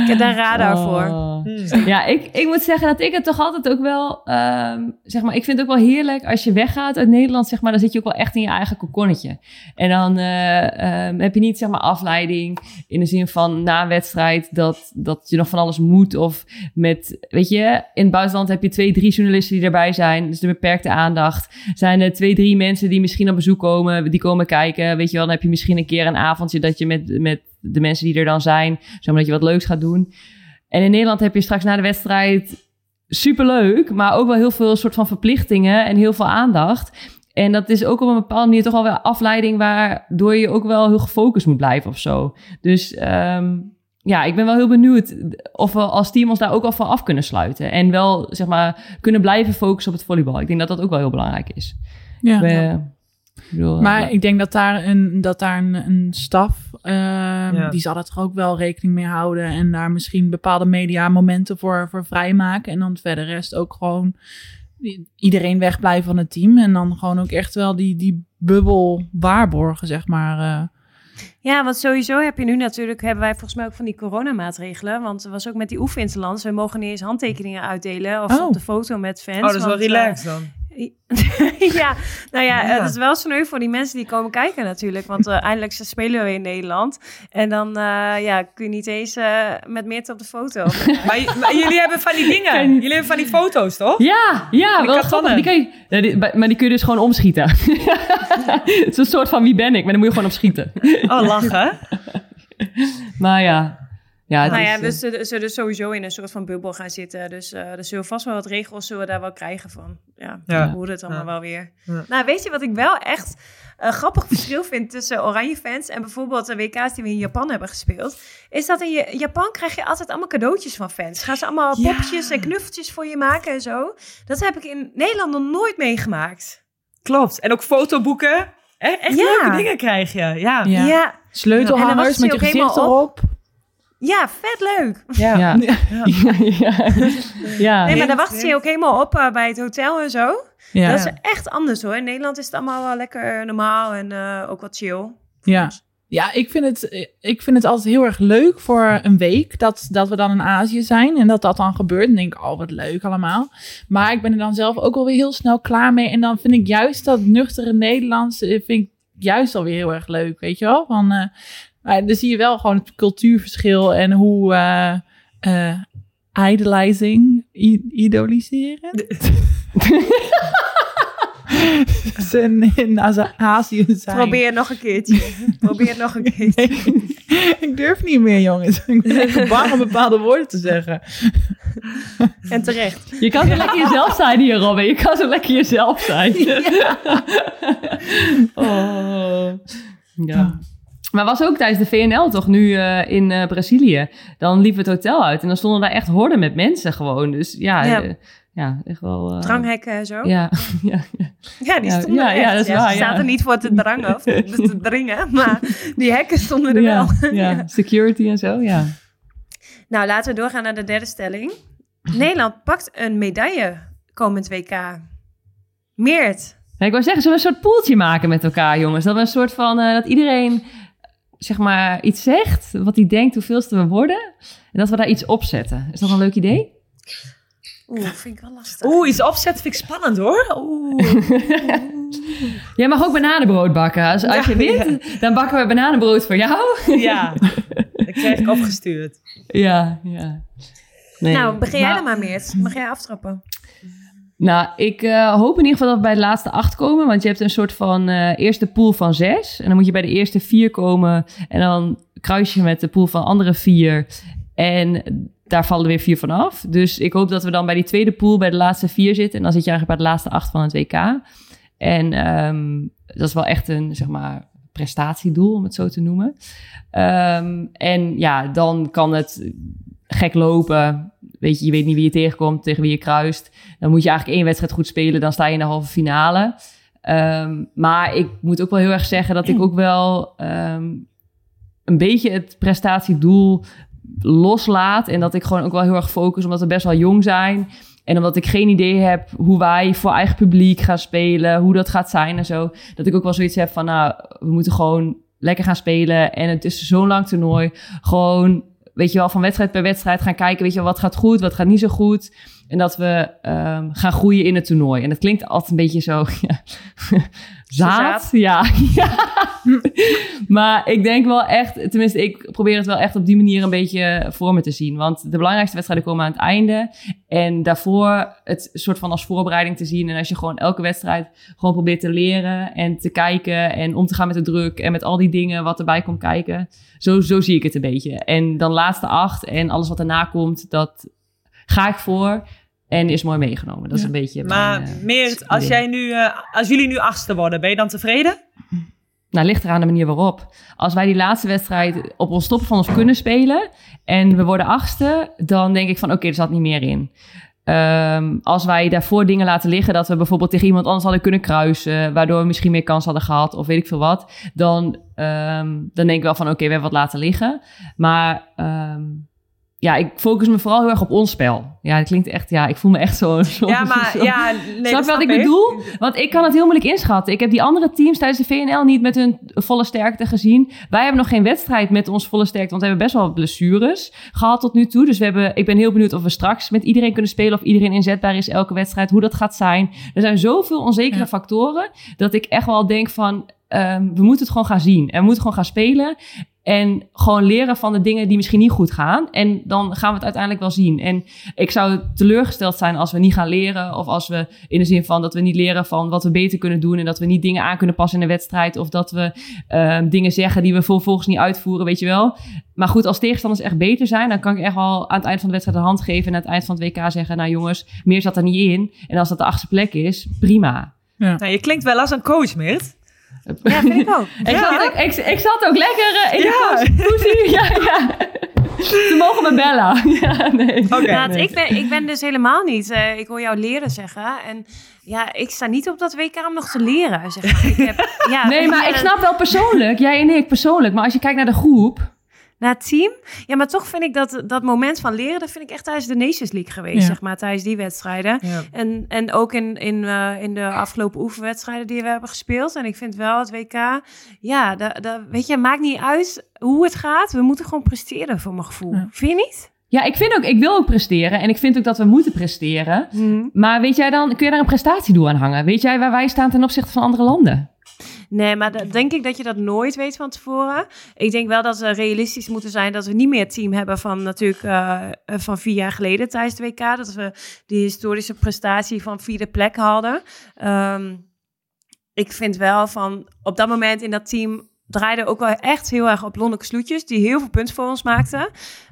ik heb daar radar voor. Oh. Hmm. Ja, ik, ik moet zeggen dat ik het toch altijd ook wel, ehm, zeg maar, ik vind het ook wel heerlijk als je weggaat uit Nederland, zeg maar, dan zit je ook wel echt in je eigen kokonnetje. En dan eh, ehm, heb je niet, zeg maar, afleiding in de zin van na een wedstrijd dat, dat je nog van alles moet of met, weet je, in het buitenland heb je twee, drie journalisten die erbij zijn, dus de beperkte aandacht. Zijn er twee, drie mensen die misschien op bezoek komen, die komen kijken, weet je wel, dan heb je misschien een keer een avondje dat je met, met de mensen die er dan zijn, zeg maar, dat je wat leuks gaat doen. En in Nederland heb je straks na de wedstrijd superleuk, maar ook wel heel veel soort van verplichtingen en heel veel aandacht. En dat is ook op een bepaalde manier toch wel weer afleiding waardoor je ook wel heel gefocust moet blijven of zo. Dus ehm, ja, ik ben wel heel benieuwd of we als team ons daar ook al van af kunnen sluiten. En wel, zeg maar, kunnen blijven focussen op het volleybal. Ik denk dat dat ook wel heel belangrijk is. Ja. Ik bedoel, Maar ik denk dat daar een, dat daar een, een staf, ehm, Ja. die zal er toch ook wel rekening mee houden. En daar misschien bepaalde media momenten voor, voor vrijmaken. En dan verder rest ook gewoon iedereen wegblijven van het team. En dan gewoon ook echt wel die, die bubbel waarborgen, zeg maar. eh. Ja, want sowieso heb je nu natuurlijk, hebben wij volgens mij ook van die coronamaatregelen. Want er was ook met die oefeninterlands, we mogen niet eens handtekeningen uitdelen of Oh. op de foto met fans. Oh, dat is wel want, eh, relaxed dan. Ja, nou ja, Ja. het is wel sneu voor die mensen die komen kijken natuurlijk. Want eh, eindelijk spelen we weer in Nederland. En dan eh, ja, kun je niet eens eh, met Meerte op de foto. Maar, jullie hebben van die dingen. Jullie hebben van die foto's, toch? Ja, ja, Die wel grappig. Die kan je, ja, die- maar die kun je dus gewoon omschieten. het is een soort van wie ben ik, maar dan moet je gewoon op schieten. Oh, lachen. Maar ja, ja, nou is, ja, eh, we zullen, zullen sowieso in een soort van bubbel gaan zitten. Dus eh er zullen vast wel wat regels zullen we daar wel krijgen van. Ja, Ja. hoe het allemaal Ja. wel weer. Ja. Nou, weet je wat ik wel echt een grappig verschil vind tussen oranje fans en bijvoorbeeld de WK's die we in Japan hebben gespeeld? Is dat in Japan krijg je altijd allemaal cadeautjes van fans. Gaan ze allemaal Ja. poppetjes en knuffeltjes voor je maken en zo. Dat heb ik in Nederland nog nooit meegemaakt. Klopt. En ook fotoboeken. Echt Ja. leuke dingen krijg je. Ja. Ja. Sleutelhangers met je gezicht helemaal erop. vet leuk. Ja. ja. Ja. Ja. Ja. Nee, maar daar Ja. wacht je ook helemaal op eh, bij het hotel en zo. Ja. Dat is echt anders hoor. In Nederland is het allemaal wel lekker normaal en eh, ook wat chill. Ja. Ja, ik vind, het, ik vind het altijd heel erg leuk voor een week dat, dat we dan in Azië zijn en dat dat dan gebeurt. En denk ik, oh wat leuk allemaal. Maar ik ben er dan zelf ook alweer heel snel klaar mee. En dan vind ik juist dat nuchtere Nederlands, eh, vind ik juist alweer heel erg leuk, weet je wel. Van, eh, maar dan zie je wel gewoon het cultuurverschil en hoe eh, idolizing, idoliseren. ze in, Azië zijn. Probeer het nog een keertje. Probeer het nog een keertje. ik durf niet meer, jongens. Ik ben echt bang om bepaalde woorden te zeggen. En terecht. Je kan zo lekker jezelf zijn hier, Robin. Je kan zo lekker jezelf zijn. oh. Ja. Maar was ook tijdens de VNL toch nu eh, in eh, Brazilië. Dan liep het hotel uit en dan stonden daar echt horden met mensen gewoon. Dus ja, Ja. ja echt wel... eh, Dranghekken en zo. Ja, ja, Ja, die stonden ja, er ja, dat is waar, ze zaten niet voor te drangen of te, te dringen, maar die hekken stonden er wel. ja, security en zo, ja. Nou, laten we doorgaan naar de derde stelling. Nederland pakt een medaille komend WK. Meert. Ik wou zeggen, zullen we een soort poeltje maken met elkaar, jongens? Dat we een soort van, eh, dat iedereen, zeg maar, iets zegt, wat hij denkt hoeveelste we worden. En dat we daar iets op zetten. Is dat een leuk idee? Oeh, vind ik wel lastig. Oeh, iets opzetten vind ik spannend hoor. Oeh. Jij mag ook bananenbrood bakken. Als, als je Ja, wint, dan bakken we bananenbrood voor jou. Ja, dat krijg ik opgestuurd. Ja, ja. Nee. nou, begin jij Maar- dan maar, Meert. Mag jij aftrappen? Nou, ik eh, hoop in ieder geval dat we bij de laatste acht komen. Want je hebt een soort van eh, eerste pool van zes. En dan moet je bij de eerste vier komen. En dan kruis je met de pool van andere vier. En daar vallen er weer vier van af. Dus ik hoop dat we dan bij die tweede pool bij de laatste vier zitten. En dan zit je eigenlijk bij de laatste acht van het WK. En ehm, dat is wel echt een, zeg maar, prestatiedoel, om het zo te noemen. Ehm, en ja, dan kan het gek lopen. Weet je, je weet niet wie je tegenkomt, tegen wie je kruist. Dan moet je eigenlijk één wedstrijd goed spelen, dan sta je in de halve finale. Ehm, maar ik moet ook wel heel erg zeggen dat ik ook wel ehm, een beetje het prestatiedoel loslaat. En dat ik gewoon ook wel heel erg focus, omdat we best wel jong zijn. En omdat ik geen idee heb hoe wij voor eigen publiek gaan spelen, hoe dat gaat zijn en zo. Dat ik ook wel zoiets heb van, nou, we moeten gewoon lekker gaan spelen. En het is zo'n lang toernooi. Gewoon weet je wel, van wedstrijd per wedstrijd gaan kijken, weet je wel, wat gaat goed, wat gaat niet zo goed. En dat we ehm, gaan groeien in het toernooi. En dat klinkt altijd een beetje zo, ja, zaad. Ja, ja. maar ik denk wel echt, tenminste, ik probeer het wel echt op die manier een beetje voor me te zien. Want de belangrijkste wedstrijden komen aan het einde. En daarvoor het soort van als voorbereiding te zien. En als je gewoon elke wedstrijd gewoon probeert te leren en te kijken en om te gaan met de druk en met al die dingen wat erbij komt kijken. Zo, zo zie ik het een beetje. En dan laatste acht en alles wat daarna komt, dat ga ik voor. En is mooi meegenomen. Dat is een beetje. Maar mijn, uh, Meert, als, jij nu, uh, als jullie nu achtste worden, ben je dan tevreden? Nou, ligt eraan de manier waarop. Als wij die laatste wedstrijd op ons stoppen van ons kunnen spelen en we worden achtste, dan denk ik van oké, okay, er zat niet meer in. Um, als wij daarvoor dingen laten liggen, dat we bijvoorbeeld tegen iemand anders hadden kunnen kruisen, waardoor we misschien meer kans hadden gehad of weet ik veel wat, dan, um, dan denk ik wel van oké, okay, we hebben wat laten liggen. Maar um, ja, ik focus me vooral heel erg op ons spel. Ja, het klinkt echt, ja, ik voel me echt zo. zo ja, maar zo. ja, nee, snap je wat ik bedoel? Want ik kan het heel moeilijk inschatten. Ik heb die andere teams tijdens de VNL niet met hun volle sterkte gezien. Wij hebben nog geen wedstrijd met ons volle sterkte, want we hebben best wel blessures gehad tot nu toe. Dus we hebben, ik ben heel benieuwd of we straks met iedereen kunnen spelen, of iedereen inzetbaar is elke wedstrijd, hoe dat gaat zijn. Er zijn zoveel onzekere ja. factoren dat ik echt wel denk van, um, we moeten het gewoon gaan zien. En we moeten gewoon gaan spelen. En gewoon leren van de dingen die misschien niet goed gaan. En dan gaan we het uiteindelijk wel zien. En ik zou teleurgesteld zijn als we niet gaan leren. Of als we in de zin van dat we niet leren van wat we beter kunnen doen. En dat we niet dingen aan kunnen passen in de wedstrijd. Of dat we uh, dingen zeggen die we vervolgens niet uitvoeren, weet je wel. Maar goed, als tegenstanders echt beter zijn, dan kan ik echt wel aan het eind van de wedstrijd de hand geven. En aan het eind van het WK zeggen, nou jongens, meer zat er niet in. En als dat de achtste plek is, prima. Ja. Nou, je klinkt wel als een coach, Meert. Ja, vind ik ook. ik, ja. zat ook ik, ik, zat ook lekker uh, in ja. de poesie. Ja, ja. Ze mogen me bellen. Ja, nee. Okay. Nee. ik, ben, ik ben dus helemaal niet. Uh, ik hoor jou leren zeggen. En ja, ik sta niet op dat WK om nog te leren. Zeg maar. ik heb, ja, nee, maar ik snap wel persoonlijk. Jij en ik persoonlijk. Maar als je kijkt naar de groep naar het team. Ja, maar toch vind ik dat dat moment van leren, dat vind ik echt tijdens de Nations League geweest, ja. zeg maar, tijdens die wedstrijden. Ja. En, en ook in, in, uh, in de afgelopen oefenwedstrijden die we hebben gespeeld. En ik vind wel het WK, ja, dat, dat, weet je, maakt niet uit hoe het gaat. We moeten gewoon presteren, voor mijn gevoel. Ja. Vind je niet? Ja, ik vind ook, ik wil ook presteren en ik vind ook dat we moeten presteren. Mm. Maar weet jij dan, kun je daar een prestatiedoel aan hangen? Weet jij waar wij staan ten opzichte van andere landen? Nee, maar dat, denk ik dat je dat nooit weet van tevoren. Ik denk wel dat we realistisch moeten zijn dat we niet meer het team hebben van natuurlijk uh, van vier jaar geleden tijdens de WK. Dat we die historische prestatie van vierde plek hadden. Um, ik vind wel van op dat moment in dat team draaide ook wel echt heel erg op Lonneke Sloetjes, die heel veel punten voor ons maakten.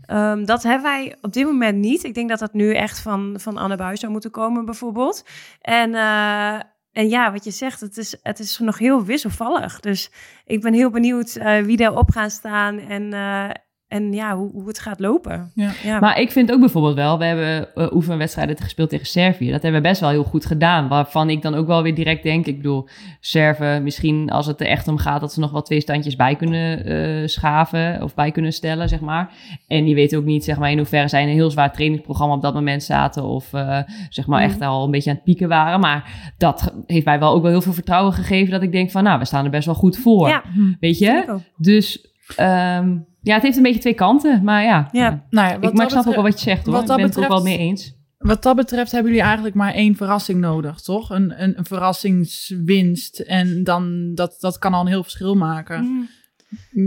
Um, dat hebben wij op dit moment niet. Ik denk dat dat nu echt van, van Anne Buis zou moeten komen, bijvoorbeeld. En, uh, en ja, wat je zegt, het is, het is nog heel wisselvallig. Dus ik ben heel benieuwd uh, wie daarop gaan staan en, uh, en ja, hoe, hoe het gaat lopen. Ja. ja. Maar ik vind ook bijvoorbeeld wel, we hebben uh, oefenwedstrijden gespeeld tegen Servië. Dat hebben we best wel heel goed gedaan. Waarvan ik dan ook wel weer direct denk, ik bedoel, Serven, misschien als het er echt om gaat, dat ze nog wel twee standjes bij kunnen uh, schaven of bij kunnen stellen, zeg maar. En die weten ook niet, zeg maar, in hoeverre zij in een heel zwaar trainingsprogramma op dat moment zaten of uh, zeg maar mm. echt al een beetje aan het pieken waren. Maar dat heeft mij wel ook wel heel veel vertrouwen gegeven dat ik denk van, nou, we staan er best wel goed voor. Ja. Weet je? Dus... Um, ja, het heeft een beetje twee kanten, maar ja. ja. Nou ja ik, maar ik snap ook wel wat je zegt hoor. Wat ik ben betreft, het ook wel mee eens. Wat dat betreft hebben jullie eigenlijk maar één verrassing nodig, toch? Een, een, een verrassingswinst. En dan, dat, dat kan al een heel verschil maken. Mm.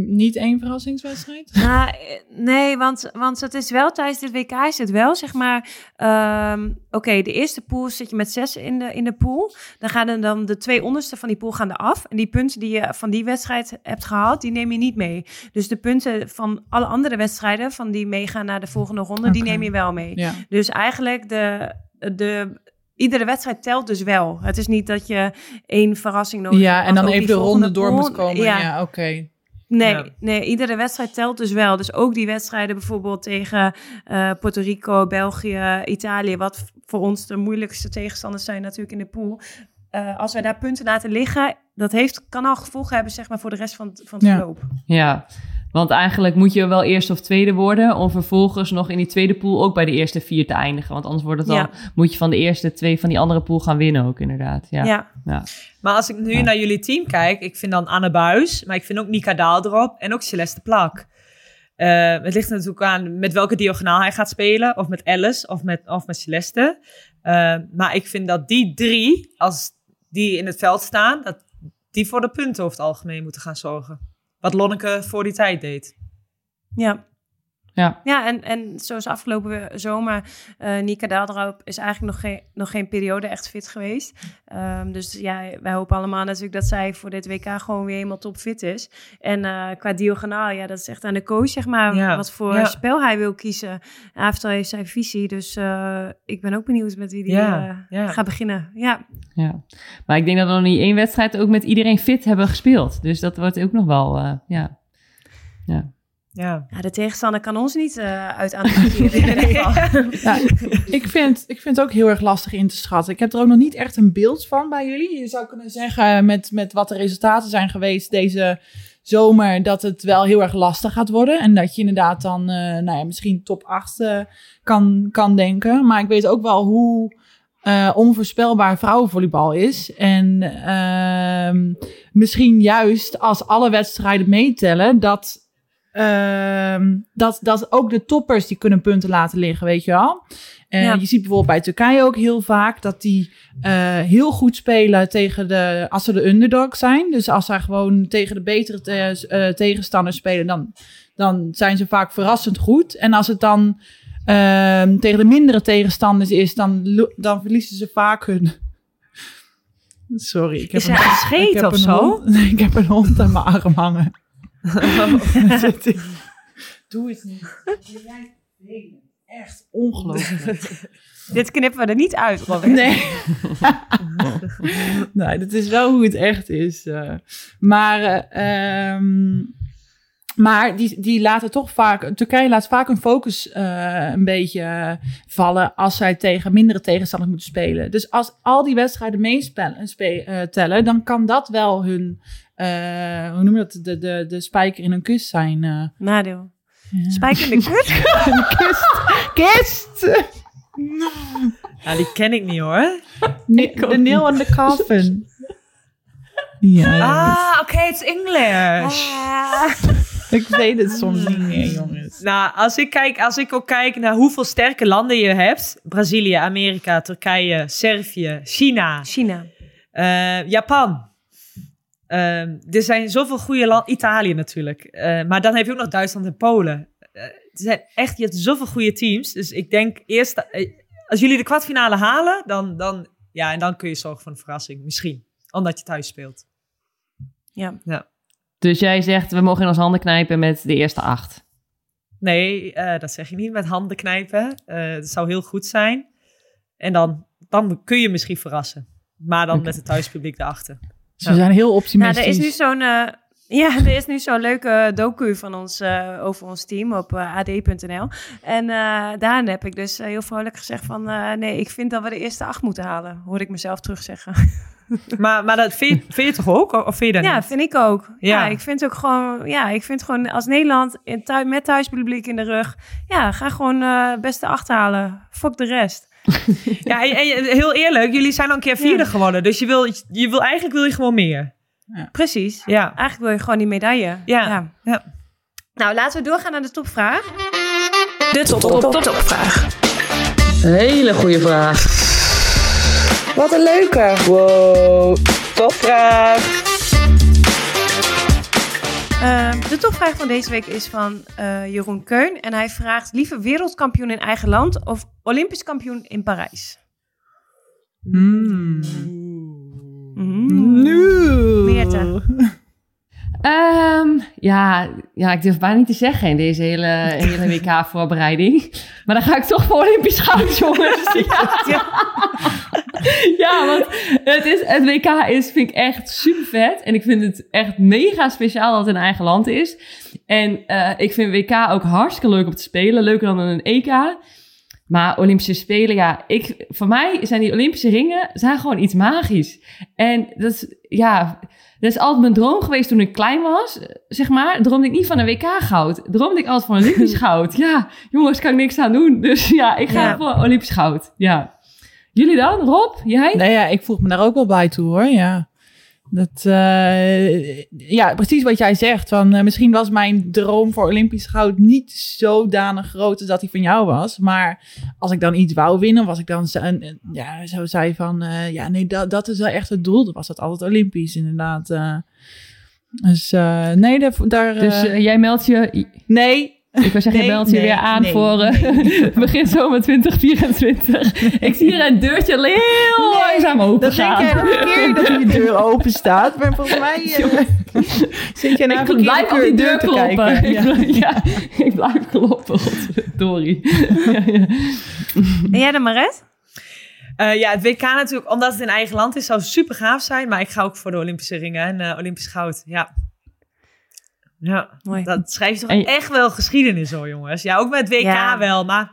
Niet één verrassingswedstrijd? Nou, nee, want, want het is wel tijdens dit WK is het wel, zeg maar... Um, Oké, okay, de eerste pool zit je met zes in de, in de pool. Dan gaan er dan de twee onderste van die pool gaan eraf. En die punten die je van die wedstrijd hebt gehaald, die neem je niet mee. Dus de punten van alle andere wedstrijden, van die meegaan naar de volgende ronde, okay. die neem je wel mee. Ja. Dus eigenlijk de... de iedere wedstrijd telt dus wel. Het is niet dat je één verrassing nodig hebt. Ja, en dan even de ronde door moet komen. Ja, ja oké. Okay. Nee, ja. nee, iedere wedstrijd telt dus wel. Dus ook die wedstrijden bijvoorbeeld tegen uh, Puerto Rico, België, Italië, wat voor ons de moeilijkste tegenstanders zijn natuurlijk in de pool. Uh, als wij daar punten laten liggen, dat heeft, kan al gevolgen hebben zeg maar, voor de rest van, van het ja. verloop. Ja, want eigenlijk moet je wel eerste of tweede worden om vervolgens nog in die tweede pool ook bij de eerste vier te eindigen. Want anders wordt het dan, ja. moet je van de eerste twee van die andere pool gaan winnen ook inderdaad. Ja. ja. ja. Maar als ik nu naar jullie team kijk, ik vind dan Anne Buis, maar ik vind ook Nika Daaldrop en ook Celeste Plak. Uh, het ligt natuurlijk aan met welke diagonaal hij gaat spelen. Of met Alice of met, of met Celeste. Uh, maar ik vind dat die drie, als die in het veld staan, dat die voor de punten over het algemeen moeten gaan zorgen. Wat Lonneke voor die tijd deed. Ja, Ja. Ja, en, en zoals afgelopen zomer, eh Nika Daaldrop is eigenlijk nog geen, nog geen periode echt fit geweest. Ehm, dus ja, wij hopen allemaal natuurlijk dat zij voor dit WK gewoon weer helemaal topfit is. En eh, qua diagonaal, ja, dat is echt aan de coach, zeg maar, Ja, wat voor ja. spel hij wil kiezen. After heeft zijn visie, dus eh, ik ben ook benieuwd met wie die Ja, gaat beginnen. Ja, ja. Maar ik denk dat we nog niet één wedstrijd ook met iedereen fit hebben gespeeld. Dus dat wordt ook nog wel, ja. ja. Ja. ja de tegenstander kan ons niet eh, uit aan geval. Ja, ik, vind, ik vind het ook heel erg lastig in te schatten. Ik heb er ook nog niet echt een beeld van bij jullie. Je zou kunnen zeggen, met, met wat de resultaten zijn geweest deze zomer, dat het wel heel erg lastig gaat worden. En dat je inderdaad dan eh, nou ja, misschien top 8 eh, kan, kan denken. Maar ik weet ook wel hoe eh, onvoorspelbaar vrouwenvolleybal is. En ehm, misschien juist als alle wedstrijden meetellen, dat Ehm, dat, dat ook de toppers die kunnen punten laten liggen, weet je wel. En Ja. je ziet bijvoorbeeld bij Turkije ook heel vaak dat die eh, heel goed spelen tegen de, als ze de underdog zijn. Dus als zij gewoon tegen de betere te- eh, tegenstanders spelen, dan, dan zijn ze vaak verrassend goed. En als het dan ehm, tegen de mindere tegenstanders is, dan, dan verliezen ze vaak hun. Sorry, ik heb Is een- ik heb of een zo? hond- Nee, ik heb een hond aan mijn arm hangen. Doe het niet. Jij vervelend. Echt ongelooflijk. Dit knippen we er niet uit, Robin. Nee. nee, dat is wel hoe het echt is. eh. maar ehm, maar die, die laten toch vaak... Turkije laat vaak hun focus eh, een beetje vallen... als zij tegen mindere tegenstanders moeten spelen. Dus als al die wedstrijden meespellen, spe- eh, tellen... dan kan dat wel hun... eh, hoe noem je dat? De, de, de spijker in hun kust zijn. eh. Nadeel. Ja. Spijk in de kut? kist! Kist! Ja, die ken ik niet hoor. De nail on the coffin. Ja, Ah, oké, het is English. ik weet het soms niet meer, jongens. Nou, als ik, kijk, als ik ook kijk naar hoeveel sterke landen je hebt. Brazilië, Amerika, Turkije, Servië, China, China. eh, Japan. Ehm, er zijn zoveel goede landen. Italië natuurlijk. Eh, maar dan heb je ook nog Duitsland en Polen. Eh, er zijn echt, je hebt zoveel goede teams. Dus ik denk eerst, als jullie de kwartfinale halen, dan, dan, ja, en dan kun je zorgen voor een verrassing. Misschien. Omdat je thuis speelt. Ja. Dus jij zegt, we mogen in ons handen knijpen met de eerste acht. Nee, eh, dat zeg je niet met handen knijpen. Eh dat zou heel goed zijn. En dan, dan kun je misschien verrassen. Maar dan met het thuispubliek erachter. Ze zijn heel Nou, optimistisch. er is nu zo'n... eh, ja, er is nu zo'n leuke docu van ons eh, over ons team op ad.nl. En eh daarin heb ik dus heel vrolijk gezegd van... eh, nee, ik vind dat we de eerste acht moeten halen. Hoorde ik mezelf terugzeggen. Maar, maar dat vind je, vind je toch ook? Of vind je dat Ja, niet? vind ik ook. Ja. Ja. ik vind ook gewoon... Ja, ik vind gewoon als Nederland in thui- met thuispubliek in de rug... Ja, ga gewoon eh beste acht halen. Fuck de rest. Ja, en, heel eerlijk, jullie zijn al een keer vierde Ja. geworden. Dus je wil, je wil, eigenlijk wil je gewoon meer. Precies. Ja. Eigenlijk wil je gewoon die medaille. Ja. Ja. Nou, laten we doorgaan naar de topvraag. De top, top, top, topvraag. Hele goede vraag. Wat een leuke. Wow. Topvraag. Ehm, de topvraag van deze week is van eh, Jeroen Keun. En hij vraagt liever wereldkampioen in eigen land of olympisch kampioen in Parijs? Mm. Mm. Nu. Meerte. Ehm, ja, ja, ik durf bijna niet te zeggen in deze hele, hele WK-voorbereiding. Maar dan ga ik toch voor Olympisch goud, jongens. Ja. ja, want het, is, het WK is, vind ik echt super vet. En ik vind het echt mega speciaal dat het een eigen land is. En eh, ik vind WK ook hartstikke leuk om te spelen. Leuker dan een EK. Maar Olympische Spelen, ja, ik, voor mij zijn die Olympische ringen zijn gewoon iets magisch. En dat is, ja, dat is altijd mijn droom geweest toen ik klein was. Zeg maar, droomde ik niet van een WK-goud. Droomde ik altijd van Olympisch goud. Ja, jongens, kan ik niks aan doen. Dus ja, ik ga Ja. voor Olympisch goud. Ja. Jullie dan, Rob? Jij? Nee, ja, ik voeg me daar ook wel bij toe hoor, ja. Dat, uh, ja, precies wat jij zegt. Van, uh, misschien was mijn droom voor Olympisch goud niet zodanig groot als dat hij van jou was. Maar als ik dan iets wou winnen, was ik dan ja, zo zei van, uh, ja, nee, dat, dat is wel echt het doel. Dan was dat altijd Olympisch, inderdaad. dus nee, daar. daar dus jij meldt je. Nee, ik wil zeggen, je belt je weer aan voor uh, begin zomer 2024. Ik zie hier een deurtje heel langzaam open gaan. Dan denk jij elke keer dat je deur open staat. Maar volgens mij uh, zit je naar Ik blijf op die deur kloppen. Ja. ja. ik blijf kloppen. Sorry. ja, ja. En jij dan, Maret? Uh, ja, het WK natuurlijk, omdat het in eigen land is, zou super gaaf zijn. Maar ik ga ook voor de Olympische ringen en uh, Olympisch goud. Ja, ja, Mooi. dat schrijft toch echt wel geschiedenis hoor, jongens. Ja, ook met WK wel. Maar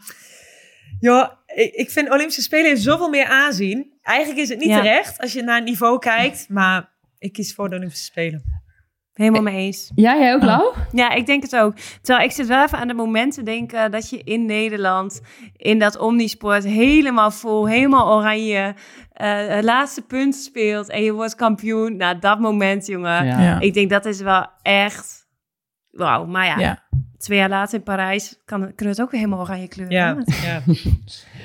joh, ik, ik vind Olympische Spelen heeft zoveel meer aanzien. Eigenlijk is het niet terecht als je naar het niveau kijkt. Maar ik kies voor de Olympische Spelen. Helemaal mee eens. Ja, jij ook, Lau? Ja, ik denk het ook. Terwijl ik zit wel even aan de momenten denken dat je in Nederland in dat omnisport helemaal vol, helemaal oranje, uh, het laatste punt speelt en je wordt kampioen. Nou, dat moment, jongen. Ja. Ik denk dat is wel echt wauw. Maar ja, twee jaar later in Parijs kan, kunnen het ook weer helemaal oranje kleuren. Ja, ja.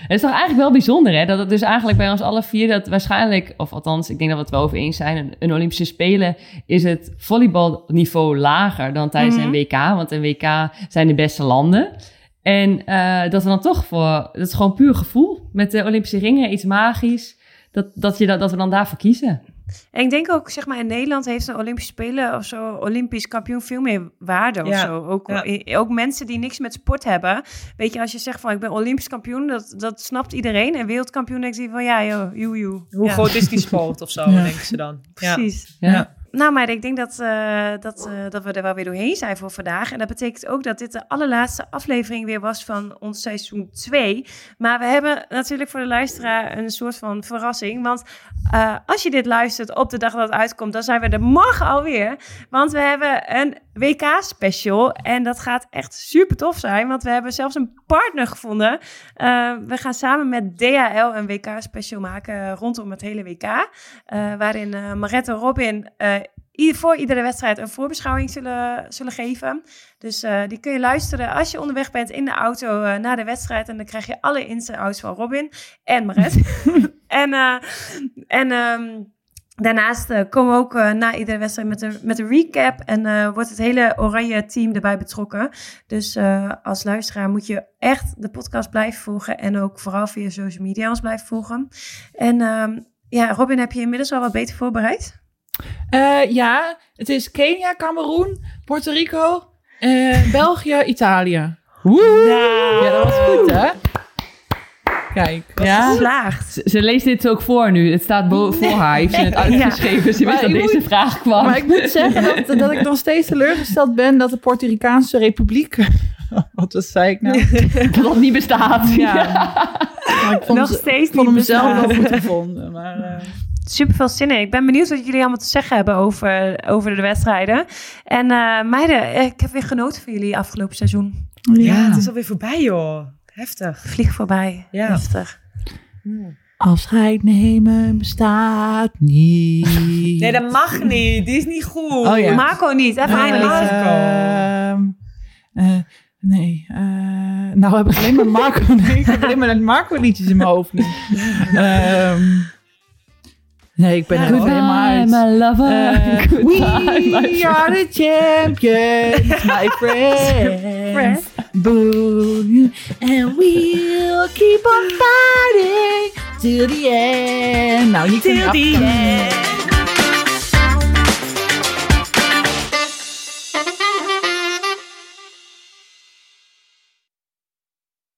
het is toch eigenlijk wel bijzonder, hè? Dat het dus eigenlijk bij ons alle vier, dat waarschijnlijk, of althans, ik denk dat we het wel over eens zijn, een, Olympische Spelen is het volleybalniveau lager dan tijdens een mhm. WK. Want een WK zijn de beste landen. En uh, dat we dan toch voor, dat is gewoon puur gevoel. Met de Olympische ringen, iets magisch. Dat, dat, je dat, dat we dan daarvoor kiezen. En ik denk ook, zeg maar, in Nederland heeft een Olympische Spelen of zo, Olympisch kampioen veel meer waarde of zo. Ook, ook mensen die niks met sport hebben. Weet je, als je zegt van ik ben Olympisch kampioen, dat, dat snapt iedereen. En wereldkampioen denkt hij van ja, joh, joe, joe. Hoe groot is die sport of zo, denken ze dan. Precies. ja. Nou, maar ik denk dat, uh, dat, uh, dat we er wel weer doorheen zijn voor vandaag. En dat betekent ook dat dit de allerlaatste aflevering weer was van ons seizoen 2. Maar we hebben natuurlijk voor de luisteraar een soort van verrassing. Want uh, als je dit luistert op de dag dat het uitkomt, dan zijn we er morgen alweer. Want we hebben een WK-special. En dat gaat echt super tof zijn, want we hebben zelfs een partner gevonden. we gaan samen met DHL een WK-special maken rondom het hele WK. waarin Marette Robin voor iedere wedstrijd een voorbeschouwing zullen, zullen geven. Dus uh, die kun je luisteren als je onderweg bent in de auto uh, naar de wedstrijd. En dan krijg je alle ins en outs van Robin en Maret. en uh, en um, daarnaast komen we ook na iedere wedstrijd met een, met een recap. En wordt het hele oranje team erbij betrokken. Dus als luisteraar moet je echt de podcast blijven volgen. En ook vooral via social media ons blijven volgen. En um, ja, Robin, heb je inmiddels al wat beter voorbereid? Uh, ja, het is Kenia, Cameroen, Puerto Rico, uh, België, Italië. Woe! Ja, dat was goed, hè? Kijk. Ja. Geslaagd. Ze, ze, leest dit ook voor nu. Het staat boven voor haar. Heeft ze het uitgeschreven. Ze wist dat deze vraag kwam. Maar ik moet zeggen dat, dat ik nog steeds teleurgesteld ben dat de Puerto Ricaanse Republiek... Wat was, zei ik nou? dat dat niet bestaat. Ja. Maar ik vond nog steeds vond hem zelf wel goed gevonden. Maar, uh super veel zin in. Ik ben benieuwd wat jullie allemaal te zeggen hebben over, over de wedstrijden. En uh, meiden, ik heb weer genoten van jullie afgelopen seizoen. Ja, het is alweer voorbij joh. Heftig. Vlieg voorbij. Ja. Heftig. Hmm. Afscheid nemen bestaat niet. nee, dat mag niet. Die is niet goed. Oh, ja. Marco niet. Even uh, Marco. Uh, nee, uh, nou heb ik alleen maar Marco. Nee, ik heb alleen maar Marco liedjes in mijn hoofd. um, Nee, ik ben er helemaal uit. my lover. Uh, we are the champions, my friends. Boom. And we'll keep on fighting till the end. Nou, niet till the end.